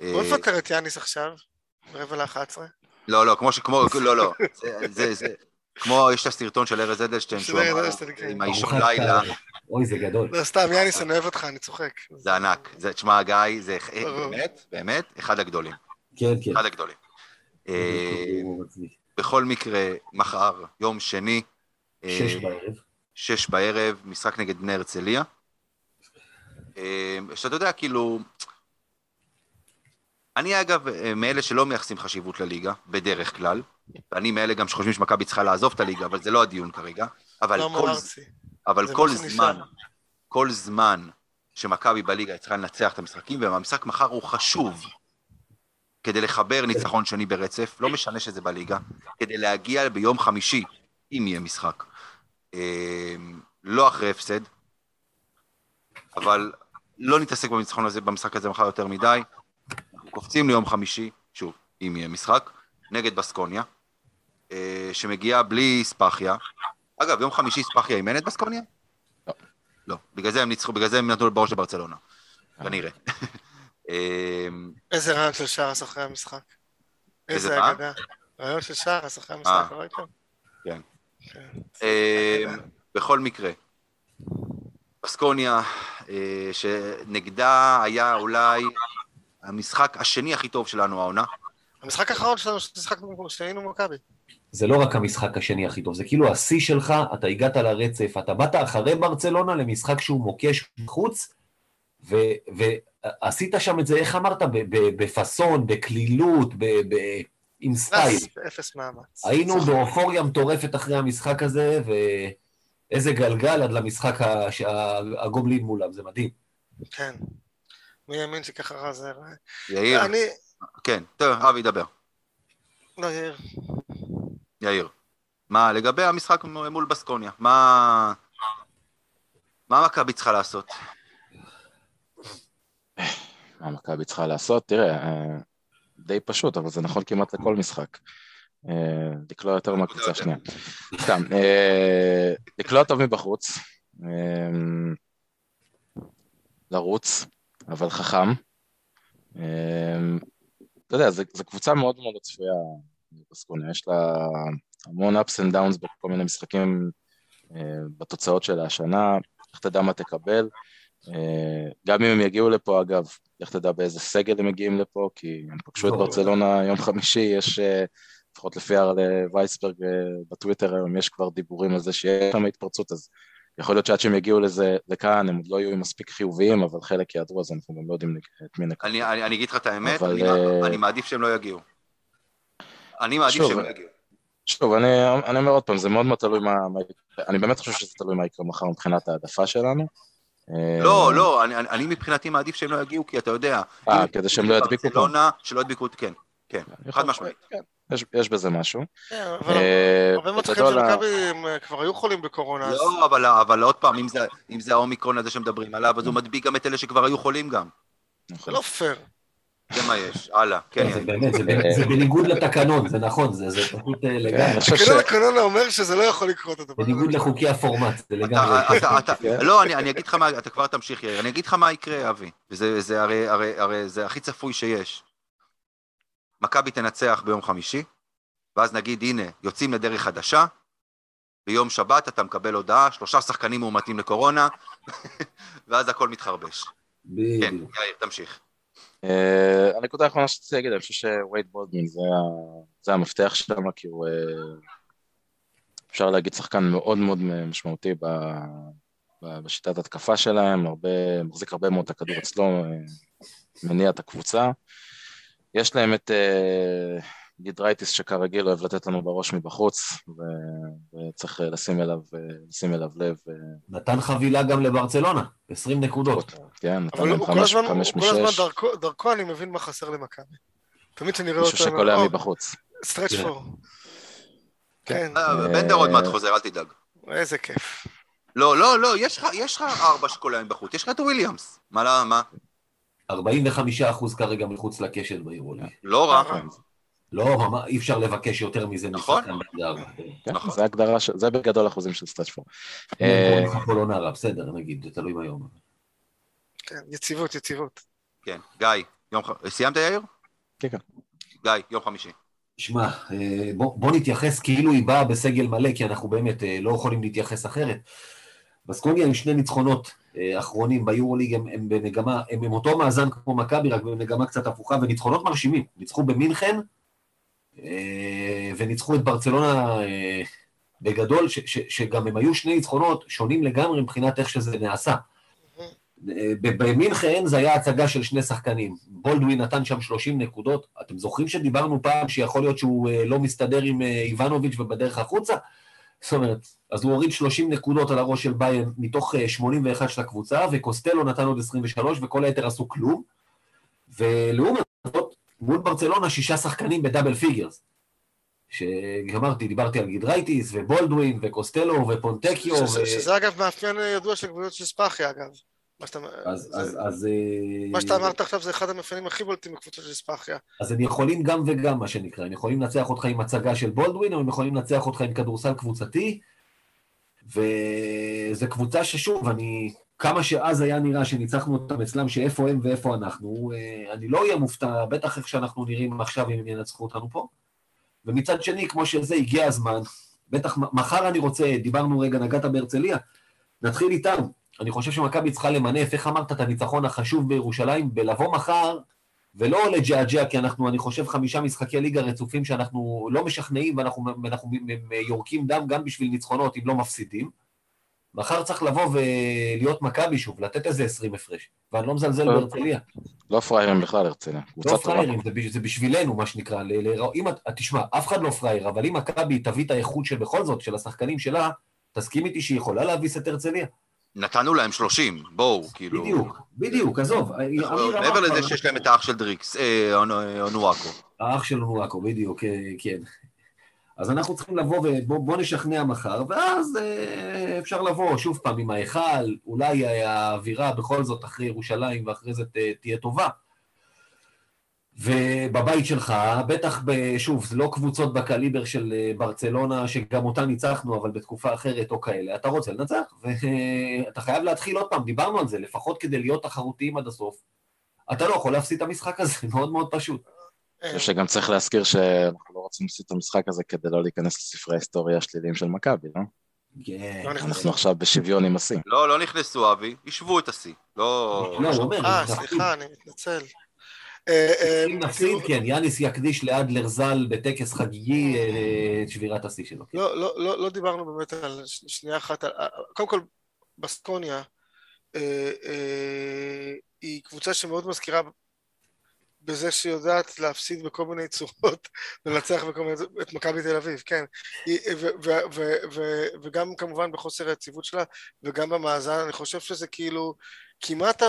בוא אה, נפטר את יאניס עכשיו, רבע לאחת עשרה. לא, לא, כמו ש... כמו, לא, לא, זה, זה, זה, כמו, יש את הסרטון של ארז אדלשטיין, של שהוא ארז אמר, כן. עם האישון לילה. אוי, זה גדול. לא, סתם, יאניס, אני אוהב אותך, אני צוחק. זה ענק. זה, תשמע, גיא, זה. באמת, באמת, אחד הגדולים. כן, כן. אחד הגדולים. אה. בכל מקרה, מחר, יום שני, אה, שש בערב. שש בערב, משחק נגד בני הרצליה. אה, שאתה יודע, כאילו... אני אגב מאלה שלא מייחסים חשיבות לליגה, בדרך כלל, ואני מאלה גם שחושבים שמכבי צריכה לעזוב את הליגה, אבל זה לא הדיון כרגע. אבל לא כל. אבל כל. זמן, כל זמן שמכבי בליגה צריכה לנצח את המשחקים, והמשחק מחר הוא חשוב כדי לחבר ניצחון שני ברצף, לא משנה שזה בליגה, כדי להגיע ביום חמישי, אם יהיה משחק. אה, לא אחרי הפסד, אבל לא נתעסק בניצחון הזה, במשחק הזה מחר יותר מדי. אנחנו קופצים ליום חמישי, שוב, אם יהיה משחק, נגד בסקוניה, אה, שמגיעה בלי ספחיה. אגב, יום חמישי ספחיה אימן את בסקוניה? לא. לא, בגלל זה הם ניצחו, בגלל זה הם נתנו בראש לברצלונה, כנראה. אה, איזה רעיון של שרס אחרי המשחק. איזה? אגדה. רעיון של שרס אחרי אה. המשחק, לא ראיתם? כן. כן. אה, בכל מקרה, בסקוניה, אה, שנגדה היה אולי המשחק השני הכי טוב שלנו העונה. המשחק האחרון שלנו, ששיחקנו, שהיינו במכבי. זה לא רק המשחק השני הכי טוב, זה כאילו השיא שלך, אתה הגעת לרצף, אתה באת אחרי ברצלונה למשחק שהוא מוקש בחוץ, ו- ועשית שם את זה, איך אמרת? בפאסון, בקלילות, ב- ב- עם סטייל. אפס- אפס מאמץ. היינו. באופוריה מטורפת אחרי המשחק הזה, ואיזה גלגל עד למשחק ה- שה- הגובלין מולם, זה מדהים. כן. מי האמין שככה רע זה? יאיר, אני... כן, טוב, אבי, דבר. לא, יאיר. יאיר. מה, לגבי המשחק מול בסקוניה, מה... מה מכבי צריכה לעשות? מה מכבי צריכה לעשות? תראה, אה, די פשוט, אבל זה נכון כמעט לכל משחק. אה, לקלוע יותר מהקבוצה השנייה. סתם, אה, לקלוע טוב מבחוץ, לרוץ, אבל חכם. אתה יודע, זו קבוצה מאוד מאוד צפויה בסקוניה, יש לה המון ups and downs בכל מיני משחקים בתוצאות שלה השנה, איך תדע מה תקבל. אה, גם אם הם יגיעו לפה, אגב, לך תדע באיזה סגל הם מגיעים לפה, כי הם פגשו את. ברצלונה יום חמישי, יש, אה, לפחות לפי ארלה וייסברג אה, בטוויטר היום, יש כבר דיבורים על זה שיש שם התפרצות, אז יכול להיות שעד שהם יגיעו לזה, לכאן, הם עוד לא יהיו מספיק חיוביים, אבל חלק יעדרו, אז אנחנו גם לא יודעים את מי נקבל. אני, אני, אני אגיד לך את האמת, אבל, אני, אני מעדיף שהם לא יגיעו. אני מעדיף שוב, שהם לא יגיעו. שוב, אני, אני אומר עוד פעם, זה מאוד מאוד תלוי מה, מה... אני באמת חושב שזה תלוי מה יקרה מחר מבחינת העדפה שלנו. אה, לא, לא, אני, אני, מבחינתי מעדיף שהם לא יגיעו, כי אתה יודע... אה, כדי שהם לא ידביקו פה? ברצלונה, שלא ידביקו, כן, כן, חד משמעית. כן, יש, יש בזה משהו. כן, אבל אה, הרבה מאוד שחקנים של מכבי אה, כבר היו חולים בקורונה, אז לא, אבל, אבל עוד פעם, אם זה, אם זה האומיקרון הזה שמדברים עליו, אז הוא מדביק גם את אלה שכבר היו חולים גם. זה נכון. לא פייר. זה מה יש, הלאה, כן, זה. באמת, זה בניגוד לתקנון, זה נכון, זה זה פשוט אה, כן, לגמרי. אני חושב ש... תקנון הקנונה אומר שזה לא יכול לקרות הדבר הזה. בניגוד לחוקי הפורמט, זה לגמרי. אתה, אתה, אתה, כן. לא, אני, אני אגיד לך מה, אתה כבר תמשיך, יאיר, אני אגיד לך מה יקרה, אבי, וזה זה הרי, זה הכי צפוי שיש. מכבי תנצח ביום חמישי, ואז נגיד, הנה, יוצאים לדרך חדשה, ביום שבת אתה מקבל הודעה, שלושה שחקנים מאומתים לקורונה, ואז הכל מתחרבש. כן, בדיוק. יאיר, תמשיך. אה, הנקודה האחרונה שרציתי להגיד, אני חושב שווייד בולדמן זה המפתח שם, כי הוא, אה, אפשר להגיד, שחקן מאוד מאוד משמעותי בשיטת התקפה שלהם, הרבה, מחזיק הרבה מאוד את הכדור אצלו, אה, מניע את הקבוצה. יש להם את גידרייטיס שכרגיל אוהב לתת לנו בראש מבחוץ, ו- וצריך אה, לשים אליו, אה, לשים אליו לב. אה, נתן חבילה גם לברצלונה, 20 נקודות. כן, נתן אבל להם כל חמש הזמן, חמש הוא כל הזמן דרכו, דרכו אני מבין מה חסר למכבי. תמיד כשאני רואה מישהו אותו, שקולע מבחוץ. stretch כן. four. כן, אה, בנדר עוד מעט חוזר, אל תדאג. איזה כיף. לא, לא, לא, יש לך- יש לך ארבע שקולעים בחוץ, יש לך את וויליאמס. מה, לא, מה? 45% כרגע מחוץ לקשת בעירוני. לא רע. לא, אי אפשר לבקש יותר מזה נכון. משחקן בגדר. כן, נכון. זה הגדרה, זה בגדול אחוזים של סטאצ'פור. אה, פולונרה, בסדר, נגיד, זה תלוי מהיום. כן, יציבות, יציבות. כן, גיא, יום ח... סיימת יאיר? כן, כן. גיא, יום חמישי. שמע, אה, בוא, בוא נתייחס כאילו היא באה בסגל מלא, כי אנחנו באמת אה, לא יכולים להתייחס אחרת. בסקוניה עם שני ניצחונות אחרונים ביורוליג, הם, הם במגמה, הם עם אותו מאזן כמו מכבי, רק במגמה קצת הפוכה, וניצחונות מרשימים. ניצחו במינכן, וניצחו את ברצלונה אה, בגדול, שגם הם היו שני ניצחונות שונים לגמרי מבחינת איך שזה נעשה. אה, במינכן זה היה הצגה של שני שחקנים. בולדווין נתן שם 30 נקודות. אתם זוכרים שדיברנו פעם שיכול להיות שהוא אה, לא מסתדר עם אה, איבנוביץ' ובדרך החוצה? זאת אומרת, אז הוא הוריד 30 נקודות על הראש של ביין מתוך אה, 81 של הקבוצה, וקוסטלו נתן עוד 23, וכל היתר עשו כלום. ולעומת זאת, מול ברצלונה שישה שחקנים ב double figures. שגמרתי, דיברתי על גידרייטיס, ובולדווין, וקוסטלו, ופונטקיו, שזה- ו... שזה אגב מאפיין ידוע של קבוצות של ספאחיה אגב. מה שאתה- אז, זה- אז, אז, אה, מה שאתה אמרת עכשיו זה אחד המאפיינים הכי בולטים בקבוצות של ספאחיה. אז הם יכולים גם וגם, מה שנקרא. הם יכולים לנצח אותך עם הצגה של בולדווין, או הם יכולים לנצח אותך עם כדורסל קבוצתי. וזו קבוצה ששוב, אני... כמה שאז היה נראה שניצחנו אותם אצלם, שאיפה הם ואיפה אנחנו, אה, אני לא אהיה מופתע, בטח איך שאנחנו נראים עכשיו אם הם ינצחו אותנו פה. ומצד שני, כמו שזה, הגיע הזמן. בטח מחר אני רוצה, דיברנו רגע, נגעת בהרצליה, נתחיל איתם. אני חושב שמכבי צריכה למנף, איך אמרת, את הניצחון החשוב בירושלים, בלבוא מחר ולא לג'עג'ע, כי אנחנו, אני חושב, חמישה משחקי ליגה רצופים שאנחנו לא משכנעים ואנחנו יורקים דם גם בשביל ניצחונות, אם לא מפסידים. מחר צריך לבוא ולהיות מכבי שוב, לתת איזה 20 הפרש. ואני לא מזלזל טוב. בהרצליה. לא פראיירים בכלל, הרצליה. לא. פראיירים, זה, בש- זה בשבילנו, מה שנקרא. אם, את- תשמע, אף אחד לא פראייר, אבל אם מכבי תביא את האיכות של בכל זאת, של השחקנים שלה, תסכים איתי שהיא יכולה להביס את הרצליה. נתנו להם 30, בואו, כאילו... בדיוק, בדיוק, עזוב. אמיר אמר מעבר לזה כבר, שיש להם את האח של דריקס, אה, אונו- אונואקו. האח של נואקו, בדיוק, אה, כן. אז אנחנו צריכים לבוא ובוא נשכנע מחר, ואז אה, אפשר לבוא שוב פעם עם ההיכל, אולי האווירה בכל זאת אחרי ירושלים ואחרי זה תהיה טובה. ובבית שלך, בטח, ב, שוב, זה לא קבוצות בקליבר של אה, ברצלונה, שגם אותה ניצחנו, אבל בתקופה אחרת או כאלה, אתה רוצה לנצח, ואתה חייב להתחיל עוד פעם, דיברנו על זה, לפחות כדי להיות תחרותיים עד הסוף. אתה לא יכול להפסיד את המשחק הזה, מאוד מאוד פשוט. אני חושב שגם צריך להזכיר שאנחנו לא רוצים להפסיד את המשחק הזה כדי לא להיכנס לספרי ההיסטוריה השליליים של מכבי, לא? כן. לא. אנחנו עכשיו בשוויון עם השיא. לא, לא נכנסו, אבי, השוו את השיא. לא... לא, אומר, אה. סליחה, אני מתנצל. אה, אה, אם נפסיד, תראו, כן, יאניס יקדיש לאדלר ז"ל בטקס חגיגי אה, את שבירת השיא שלו. כן. לא, לא, לא, לא דיברנו באמת על שנייה אחת, קודם כל בסקוניה אה, אה, היא קבוצה שמאוד מזכירה בזה שהיא יודעת להפסיד בכל מיני צורות ולנצח בכל מיני, את מכבי תל אביב, כן. וגם כמובן בחוסר היציבות שלה וגם במאזן, אני חושב שזה כאילו כמעט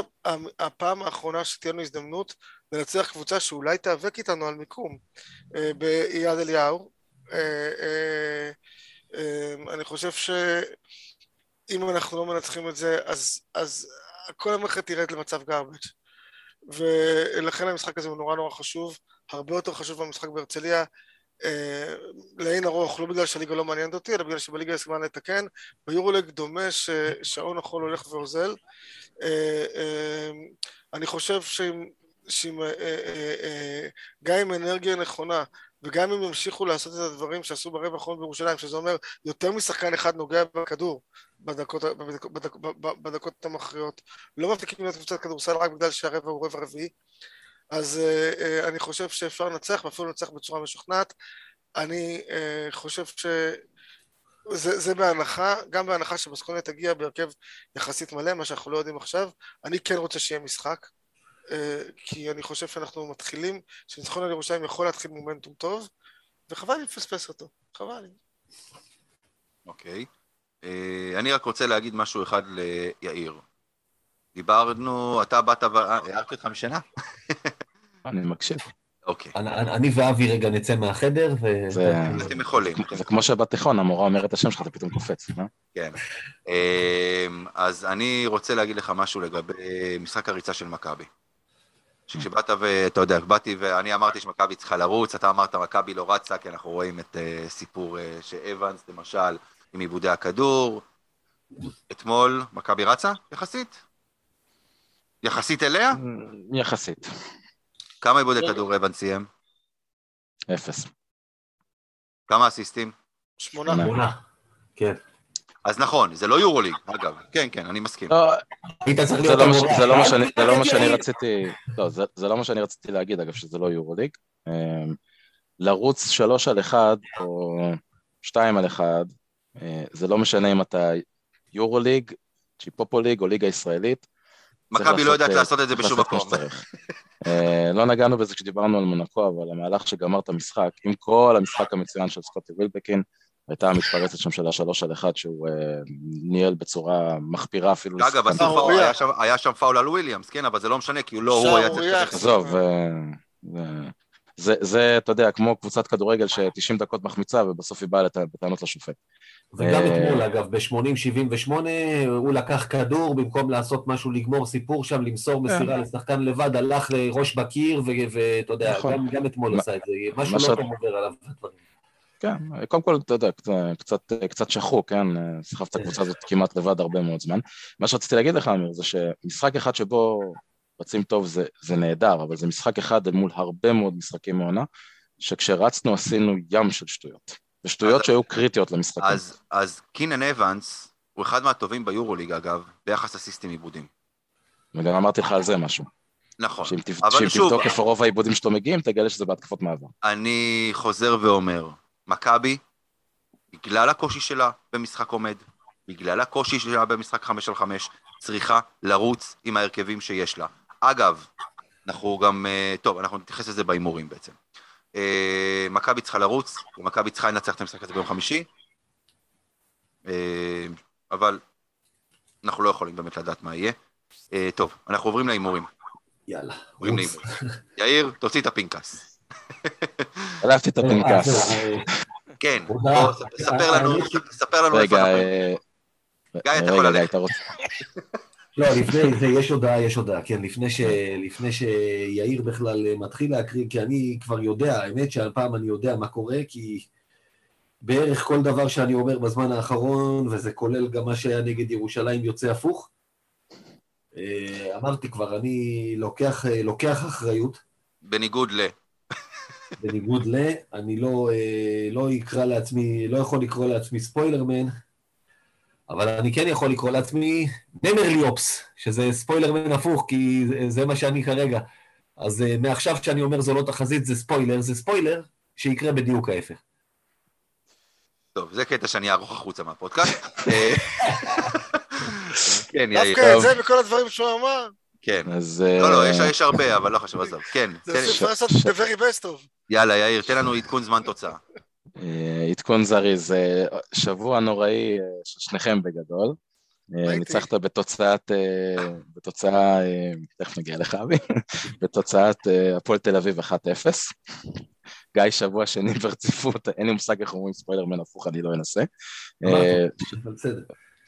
הפעם האחרונה שתהיה לנו הזדמנות לנצח קבוצה שאולי תיאבק איתנו על מיקום אה, ביד אליהו. אה, אה, אני חושב שאם אנחנו לא מנצחים את זה, אז כל המערכת תרד למצב garbage. ולכן המשחק הזה הוא נורא נורא חשוב, הרבה יותר חשוב מהמשחק בהרצליה. אה, לאין ארוך, לא בגלל שהליגה לא מעניינת אותי, אלא בגלל שבליגה יש זמן לתקן. ביורולג דומה ששעון החול הולך ואוזל. אה, אה, אני חושב שאם, שאם אה, אה, אה, גם עם אנרגיה נכונה וגם אם ימשיכו לעשות את הדברים שעשו ברבע האחרון בירושלים, שזה אומר יותר משחקן אחד נוגע בכדור בדקות, בדק, בדק, בדקות המכריעות, לא מבטיחים להיות קבוצת כדורסל רק בגלל שהרבע הוא רבע רביעי, אז uh, uh, אני חושב שאפשר לנצח, ואפילו לנצח בצורה משוכנעת. אני uh, חושב ש... זה, זה בהנחה, גם בהנחה שמסקוניה תגיע בהרכב יחסית מלא, מה שאנחנו לא יודעים עכשיו. אני כן רוצה שיהיה משחק, כי אני חושב שאנחנו מתחילים, שניצחון על ירושלים יכול להתחיל מומנטום טוב, וחבל לי לפספס אותו, חבל. אוקיי. אה, אני רק רוצה להגיד משהו אחד ליאיר. דיברנו, אתה באת ו... אה, הערתי אותך משנה? אני מקשיב. אוקיי. אני ואבי רגע נצא מהחדר ו... אתם יכולים. זה כמו שבתיכון המורה אומרת את השם שלך, אתה פתאום קופץ, אה? כן. אז אני רוצה להגיד לך משהו לגבי משחק הריצה של מכבי. שכשבאת ואתה יודע, באתי ואני אמרתי שמכבי צריכה לרוץ, אתה אמרת מכבי לא רצה, כי אנחנו רואים את uh, סיפור uh, שאבנס, למשל, עם עיבודי הכדור. אתמול מכבי רצה, יחסית? יחסית אליה? יחסית. כמה עיבודי כדור אבנס סיים? אפס. כמה אסיסטים? שמונה. כן. אז נכון, זה לא יורוליג, אגב. כן, כן, אני מסכים. לא, זה לא מה שאני רציתי, לא, זה לא מה שאני רציתי להגיד, אגב, שזה לא יורוליג. אמ, לרוץ שלוש על אחד או שתיים על אחד, אה, זה לא משנה אם אתה יורוליג, צ'יפופוליג או ליגה ישראלית. מכבי לא יודעת אה, לעשות את זה בשום מקום. אה, לא נגענו בזה כשדיברנו על מונקו, אבל המהלך שגמר את המשחק, עם כל המשחק המצוין של סקוטי וילבקין, הייתה מתפרצת שם של השלוש על אחד שהוא אה, ניהל בצורה מחפירה אפילו. אגב, היה שם, היה שם פאול על וויליאמס, כן, אבל זה לא משנה, כי הוא לא, הוא היה צריך... עזוב, אה, זה, זה, אתה יודע, כמו קבוצת כדורגל ש-90 דקות מחמיצה ובסוף היא באה בטענות לשופט. וגם אה, אתמול, אגב, ב-80-78 הוא לקח כדור, במקום לעשות משהו, לגמור סיפור שם, למסור כן. מסירה לשחקן לבד, הלך ראש בקיר, ואתה יודע, נכון. גם אתמול עשה את זה, משהו לא טוב עובר עליו. כן, קודם כל, אתה יודע, קצת, קצת שחוק, כן? סחב את הקבוצה הזאת כמעט לבד הרבה מאוד זמן. מה שרציתי להגיד לך, אמיר, זה שמשחק אחד שבו רצים טוב זה, זה נהדר, אבל זה משחק אחד אל מול הרבה מאוד משחקים מעונה, שכשרצנו עשינו ים של שטויות. ושטויות שהיו קריטיות למשחקים. אז, אז קינן אבנס הוא אחד מהטובים ביורוליג, אגב, ביחס אסיסטים עיבודים. וגם אמרתי לך על זה משהו. נכון. שאם, תבדוק איפה רוב העיבודים שלו מגיעים, תגלה שזה בהתקפות מעבר. אני חוזר ואומר, מכבי, בגלל הקושי שלה במשחק עומד, בגלל הקושי שלה במשחק 5 על 5, צריכה לרוץ עם ההרכבים שיש לה. אגב, אנחנו גם, אה, טוב, אנחנו נתייחס לזה בהימורים בעצם. אה, מכבי צריכה לרוץ, ומכבי צריכה לנצח את המשחק הזה ביום חמישי, אה, אבל אנחנו לא יכולים באמת לדעת מה יהיה. טוב, אנחנו עוברים להימורים. יאללה. עוברים להימורים. יאיר, תוציא את הפנקס. שלפתי את הפנקס. כן, ספר לנו, ספר לנו איפה אנחנו... גיא, אתה יכול ללכת. לא, לפני זה יש הודעה, יש הודעה, כן, לפני, ש, לפני שיאיר בכלל מתחיל להקריא, כי אני כבר יודע, האמת שהפעם אני יודע מה קורה, כי בערך כל דבר שאני אומר בזמן האחרון, וזה כולל גם מה שהיה נגד ירושלים, יוצא הפוך. אה, אמרתי כבר, אני לוקח, לוקח אחריות. בניגוד ל... בניגוד ל... אני לא, אה, לא אקרא לעצמי, לא יכול לקרוא לעצמי ספוילרמן, אבל אני כן יכול לקרוא לעצמי נמרליופס, שזה ספוילרמן הפוך, כי זה מה שאני כרגע. אז uh, מעכשיו כשאני אומר זו לא תחזית, זה ספוילר, זה ספוילר שיקרה בדיוק ההפך. טוב, זה קטע שאני אערוך החוצה מהפודקאסט. כן, יאיר. דווקא את זה וכל הדברים שהוא אמר. כן. אז... לא, לא, יש הרבה, אבל לא חשוב, עזוב. כן. זה אפשר לעשות the very best of. יאללה, יאיר, תן לנו עדכון זמן תוצאה. אה, עדכון זריז, שבוע נוראי אה, של שניכם בגדול. אה, ניצחת בתוצאת, בתוצאה, תכף נגיע לך אבי, בתוצאת הפועל תל אביב 1-0. גיא שבוע שני ברציפות, אין לי מושג איך אומרים ספיילרמן הפוך, אני לא אנסה.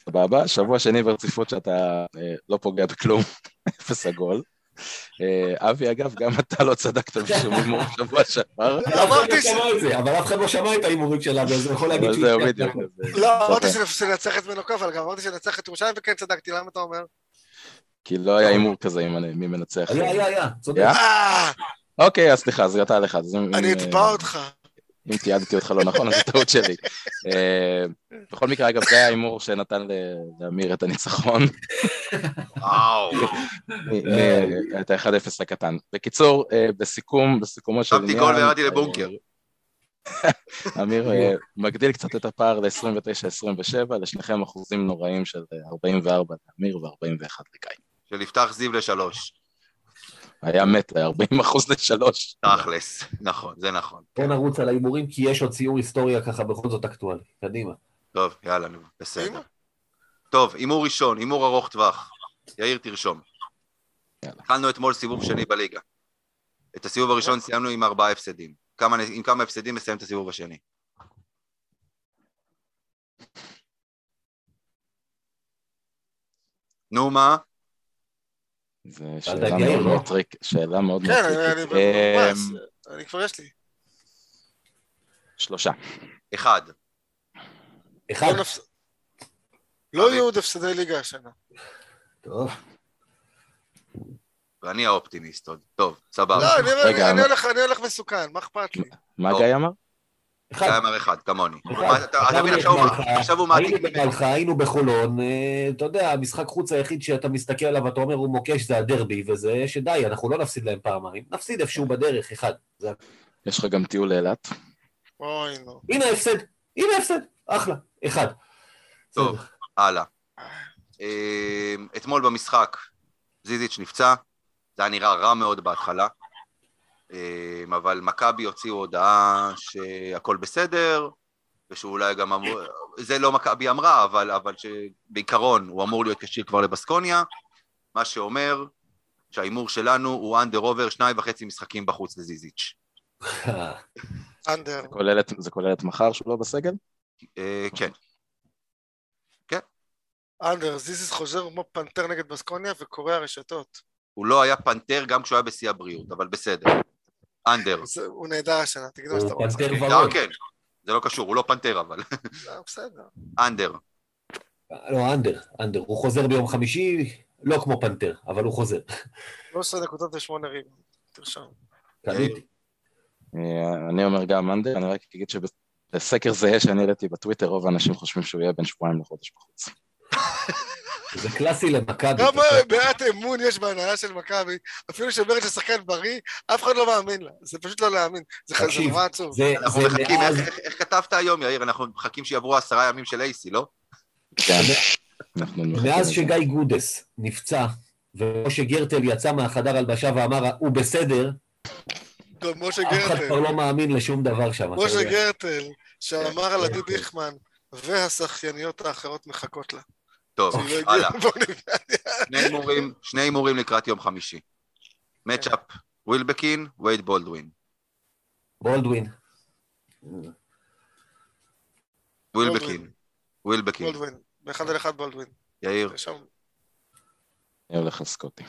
סבבה, שבוע שני ברציפות שאתה לא פוגע בכלום, אפס עגול. אה, אבי, אגב, גם אתה לא צדקת בשום הימור בשבוע שעבר. אבל אף אחד לא שמע את ההימורים שלה, וזה יכול להגיד שהוא... זהו, בדיוק. לא, אמרתי שננצח את מנוקף, אבל גם אמרתי שננצח את ירושלים, וכן צדקתי, למה אתה אומר? כי לא היה הימור כזה מי מנצח. היה, היה, היה, צודק. אוקיי, אז סליחה, זה יצא לך. אני אתבע אותך. אם תיעדתי אותך לא נכון, אז זו טעות שלי. אה, בכל מקרה, אגב, זה ההימור שנתן לאמיר את הניצחון, וואו. מ- את ה-1-0 הקטן. בקיצור, אה, בסיכום, בסיכומו של שמתי גול וירדתי לבונקר. אמיר אה, מגדיל קצת את הפער ל-29-27, לשניכם אחוזים נוראים של אה, 44 לאמיר ו-41 לגיא. של יפתח זיו לשלוש. היה מת ל-40 אחוז לשלוש. תכלס. נכון, זה נכון. בוא נרוץ על ההימורים, כי יש עוד ציור היסטוריה ככה בכל זאת אקטואלי. קדימה. טוב, יאללה, נו, בסדר. טוב, הימור ראשון, הימור ארוך טווח. יאיר, תרשום. יאללה. התחלנו אתמול סיבוב שני בליגה. את הסיבוב הראשון סיימנו עם ארבעה הפסדים. כמה, עם כמה הפסדים נסיים את הסיבוב השני? נו, מה? זו שאלה מאוד לא? טריק, שאלה מאוד מאוד כן, אני- אני כבר יש לי. שלושה. אחד. אחד. לא יהיו עוד הפסדי ליגה השנה. טוב. ואני האופטימיסט עוד. טוב, סבבה. לא, אני- הולך- מסוכן, מה אכפת לי? מה. גיא אמר? אחד. זה אמר אחד, כמוני. אתה אתה עכשיו הוא- היינו מעתיק. במלחה, היינו בחולון, אה, אתה יודע, המשחק חוץ היחיד שאתה מסתכל עליו ואתה אומר הוא מוקש זה הדרבי, וזה שדי, אנחנו לא נפסיד להם פעמיים, נפסיד איפשהו בדרך, אחד. יש לך גם טיול לאילת? אוי, נו. הנה ההפסד, הנה ההפסד, אחלה, אחד. טוב. הלאה. אה, אתמול במשחק זיזיץ' נפצע, זה היה נראה רע מאוד בהתחלה, אבל מכבי הוציאו הודעה שהכל בסדר, ושאולי גם אמרו, זה לא מכבי אמרה, אבל, אבל שבעיקרון הוא אמור להיות כשיר כבר לבסקוניה, מה שאומר שההימור שלנו הוא אנדר עובר שניים וחצי משחקים בחוץ לזיזיץ'. אנדר. זה כולל את- זה כולל את מחר שהוא לא בסגל? אה, כן, אנדר, זיזיס חוזר כמו פנתר נגד בסקוניה וקורע רשתות. הוא לא היה פנתר גם כשהוא היה בשיא הבריאות, אבל בסדר. אנדר. זה- הוא נהדר השנה, תגיד מה שאתה הוא רוצה. פנתר אה, ורוד. כן, זה לא קשור, הוא לא פנתר אבל. אה, בסדר. אנדר. לא, אנדר, אנדר. הוא חוזר ביום חמישי, לא כמו פנתר, אבל הוא חוזר. 13 נקודות ושמונה ריב. תרשום. קניתי. אני אומר גם אנדר, אני רק אגיד שבסקר זהה שאני העליתי בטוויטר, רוב האנשים חושבים שהוא יהיה בין שבועיים לחודש בחוץ. זה קלאסי למכבי. כמה מעט אמון יש בהנהלה של מכבי, אפילו שאומרת ששחקן בריא, אף אחד לא מאמין לה. זה פשוט לא להאמין. זה נורא עצוב. זה אנחנו זה מחכים. איך- כתבת היום, יאיר? אנחנו מחכים שיעברו עשרה ימים של אייסי, לא? כן, מאז. שגיא גודס נפצע, ומשה גרטל יצא מהחדר הלבשה ואמר, הוא בסדר, אף אחד כבר לא מאמין לשום דבר שם. משה. גרטל, שאמר על עדי גרטל. דיכמן, והשחייניות האחרות מחכות לה. טוב, לא הלאה. שני הימורים, שני הימורים לקראת יום חמישי. matchup, ווילבקין, וייד בולדווין. בולדווין. ווילבקין. ווילבקין. בולדווין. באחד על אחד בולדווין. יאיר. אני הולך על סקוטי.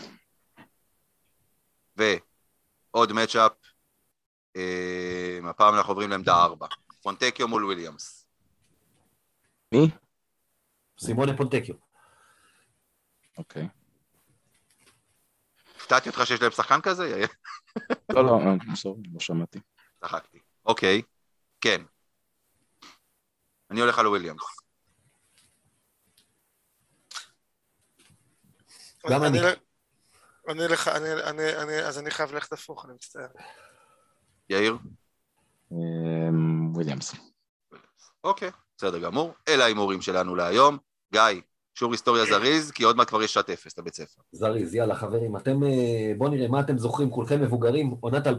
ועוד matchup. אה, הפעם אנחנו עוברים לעמדה ארבע. פונטקיו מול וויליאמס. מי? סימונה פונטקיו. אוקיי. הפתעתי אותך שיש להם שחקן כזה, יאיר? לא, לא, אה, בסדר, לא שמעתי. צחקתי. אוקיי, כן. אני הולך על וויליאמס. גם אני. אני אלך, אני, אני, אני, אז אני חייב ללכת הפוך, אני מצטער. יאיר? אמ, וויליאמס. אוקיי, בסדר גמור. אלה ההימורים שלנו להיום. גיא, שיעור היסטוריה זריז, כי עוד מעט כבר יש שעת אפס לבית ספר. זריז, יאללה חברים, אתם, אה, בואו נראה מה אתם זוכרים, כולכם מבוגרים, עונת 2002-2003,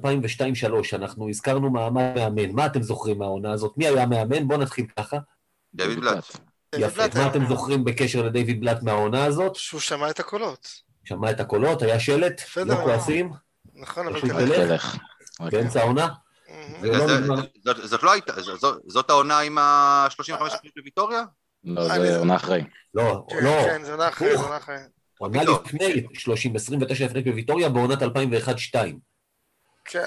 אנחנו הזכרנו מעמד מאמן, מה אתם זוכרים מהעונה הזאת? מי היה מאמן? בואו נתחיל ככה. דוד בלאט. יפה, מה אתם זוכרים בקשר לדיוויד בלאט מהעונה הזאת? שהוא שמע את הקולות. שמע את הקולות, היה שלט. לא כועסים, נכון, אבל תלך. רק- באמצע העונה. לא. זאת- לא הייתה, זאת- העונה עם ה-35 אחוז בוויטוריה? לא, זה עונה אחרי. לא, כן, לא, כן, זה עונה אחרי, זה עונה אחרי. עונה. לפני 30, 29 הפרק בוויטוריה בעונת 2001-2002. כן,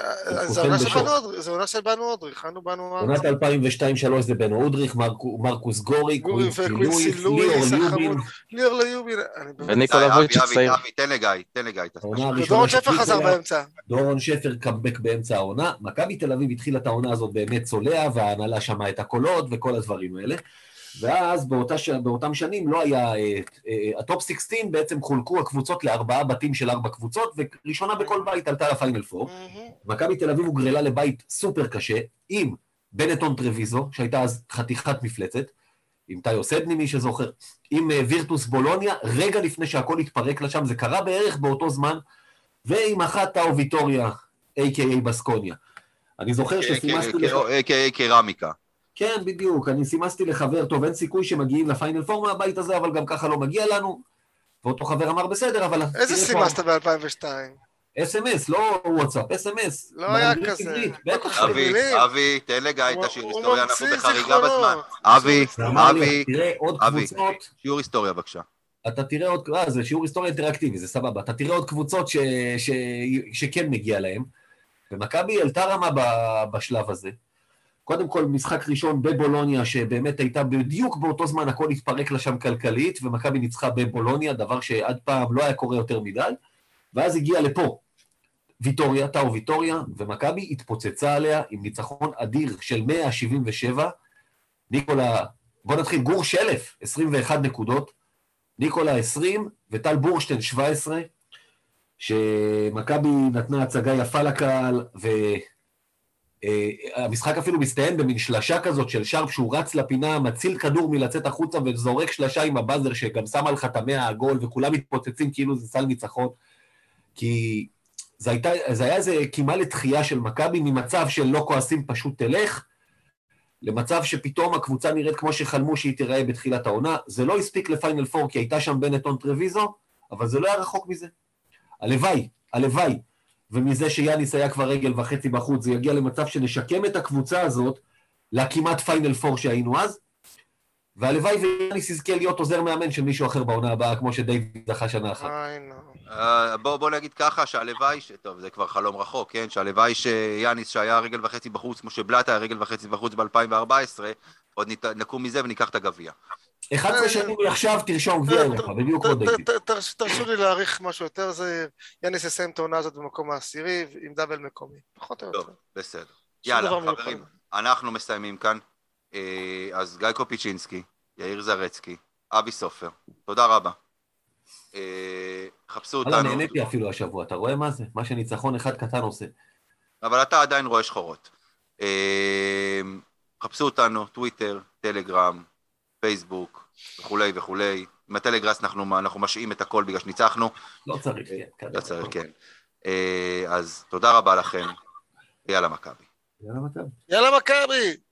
זה עונה של. בנו אודריך, זה עונה של בנו אודריך, אנו בנו... עונת 2002-2003 זה בנו אודריך, מרקו- מרקוס גורי, קווינסי לואיס, ליאור. ליובין. ליאור ליובין, אני באמת... וניקולה וויצ'יץ' צעיר. אבי, אבי, תן לגיא, תן לגיא. ודורון שפר חזר באמצע. דורון שפר קאמבק באמצע העונה. מכבי תל אביב התחילה את העונה הזאת באמת צולע, וההנהלה שמעה את הקולות וכל הדברים האלה. ואז באותה ש... באותם שנים לא היה... אה, אה, הטופ 16 בעצם חולקו הקבוצות לארבעה בתים של ארבע קבוצות, וראשונה בכל בית עלתה לפיינל פור. מכבי תל אביב הוגרלה לבית סופר קשה, עם בנטון טרוויזו, שהייתה אז חתיכת מפלצת, עם טאיו סדני, מי שזוכר, עם אה, וירטוס בולוניה, רגע לפני שהכל התפרק לה שם, זה קרה בערך באותו זמן, ועם אחת טאו ויטוריה, a.k.a בסקוניה. אני זוכר שסימסתי לך... a.k.a קרמיקה. כן, בדיוק. אני סימסתי לחבר, טוב, אין סיכוי שמגיעים לפיינל פור מהבית הזה, אבל גם ככה לא מגיע לנו. ואותו חבר אמר, בסדר, אבל... איזה סימסת ב-2002? אס.אם.אס, לא וואטסאפ, אס.אם.אס. לא היה כזה. אבי, מילים. אבי, תן לגיא את השיר הוא היסטוריה, אנחנו בחריגה. בזמן. אבי, אבי, אבי. שיעור היסטוריה בבקשה. אתה תראה עוד, אה, זה שיעור היסטוריה אינטראקטיבי, זה סבבה. אתה תראה עוד קבוצות ש, ש, שכן מגיע להם. ומכבי העלתה רמה ב- בשלב הזה. קודם כל, משחק ראשון בבולוניה, שבאמת הייתה בדיוק באותו זמן, הכל התפרק לה שם כלכלית, ומכבי ניצחה בבולוניה, דבר שעד פעם לא היה קורה יותר מדי. ואז הגיע לפה ויטוריה, טאו ויטוריה, ומכבי התפוצצה עליה עם ניצחון אדיר של 177. ניקולה, בוא נתחיל, גור שלף, 21 נקודות, ניקולה 20 וטל בורשטיין 17, שמכבי נתנה הצגה יפה לקהל, והמשחק אפילו מסתיים במין שלשה כזאת של שרפ שהוא רץ לפינה, מציל כדור מלצאת החוצה וזורק שלשה עם הבאזר שגם לך את המאה העגול, וכולם מתפוצצים כאילו זה סל ניצחון. כי זה, הייתה, זה היה איזה קימה לתחייה של מכבי ממצב של לא כועסים פשוט תלך, למצב שפתאום הקבוצה נראית כמו שחלמו שהיא תיראה בתחילת העונה. זה לא הספיק לפיינל פור כי הייתה שם בנטון טרוויזו, אבל זה לא היה רחוק מזה. הלוואי, הלוואי, ומזה שיאניס היה כבר רגל וחצי בחוץ, זה יגיע למצב שנשקם את הקבוצה הזאת לכמעט פיינל פור שהיינו אז, והלוואי ויאניס יזכה להיות עוזר מאמן של מישהו אחר בעונה הבאה, כמו שדייוויד זכה שנה אחת. אה, בוא בוא נגיד ככה, שהלוואי, ש- טוב, זה כבר חלום רחוק, כן? שהלוואי שיאניס שהיה רגל וחצי בחוץ, כמו שבלאט היה רגל וחצי בחוץ ב-2014, עוד נת- נקום מזה וניקח את הגביע. 11 שנים מעכשיו תרשום גביע אירופה, בדיוק כמו תרש- תרשו לי להעריך משהו יותר זהיר. יאניס יסיים את העונה הזאת במקום העשירי עם דאבל מקומי. פחות או יותר. טוב, בסדר. יאללה. חברים, אנחנו מסיימים כאן. אה, אז גיא קופיצ'ינסקי, יאיר זרצקי, אבי סופר, תודה רבה. אה, חפשו וואלה, אותנו, נהניתי אפילו השבוע, אתה רואה מה זה? מה שניצחון אחד קטן עושה. אבל אתה עדיין רואה שחורות. אה, חפשו אותנו, טוויטר, טלגרם, פייסבוק, וכולי וכולי. עם הטלגראס אנחנו, אנחנו משעים את הכל בגלל שניצחנו. לא צריך, כן. לא צריך, כן. אה, אז תודה רבה לכם, ויאללה מכבי. יאללה, מכבי. יאללה מכבי!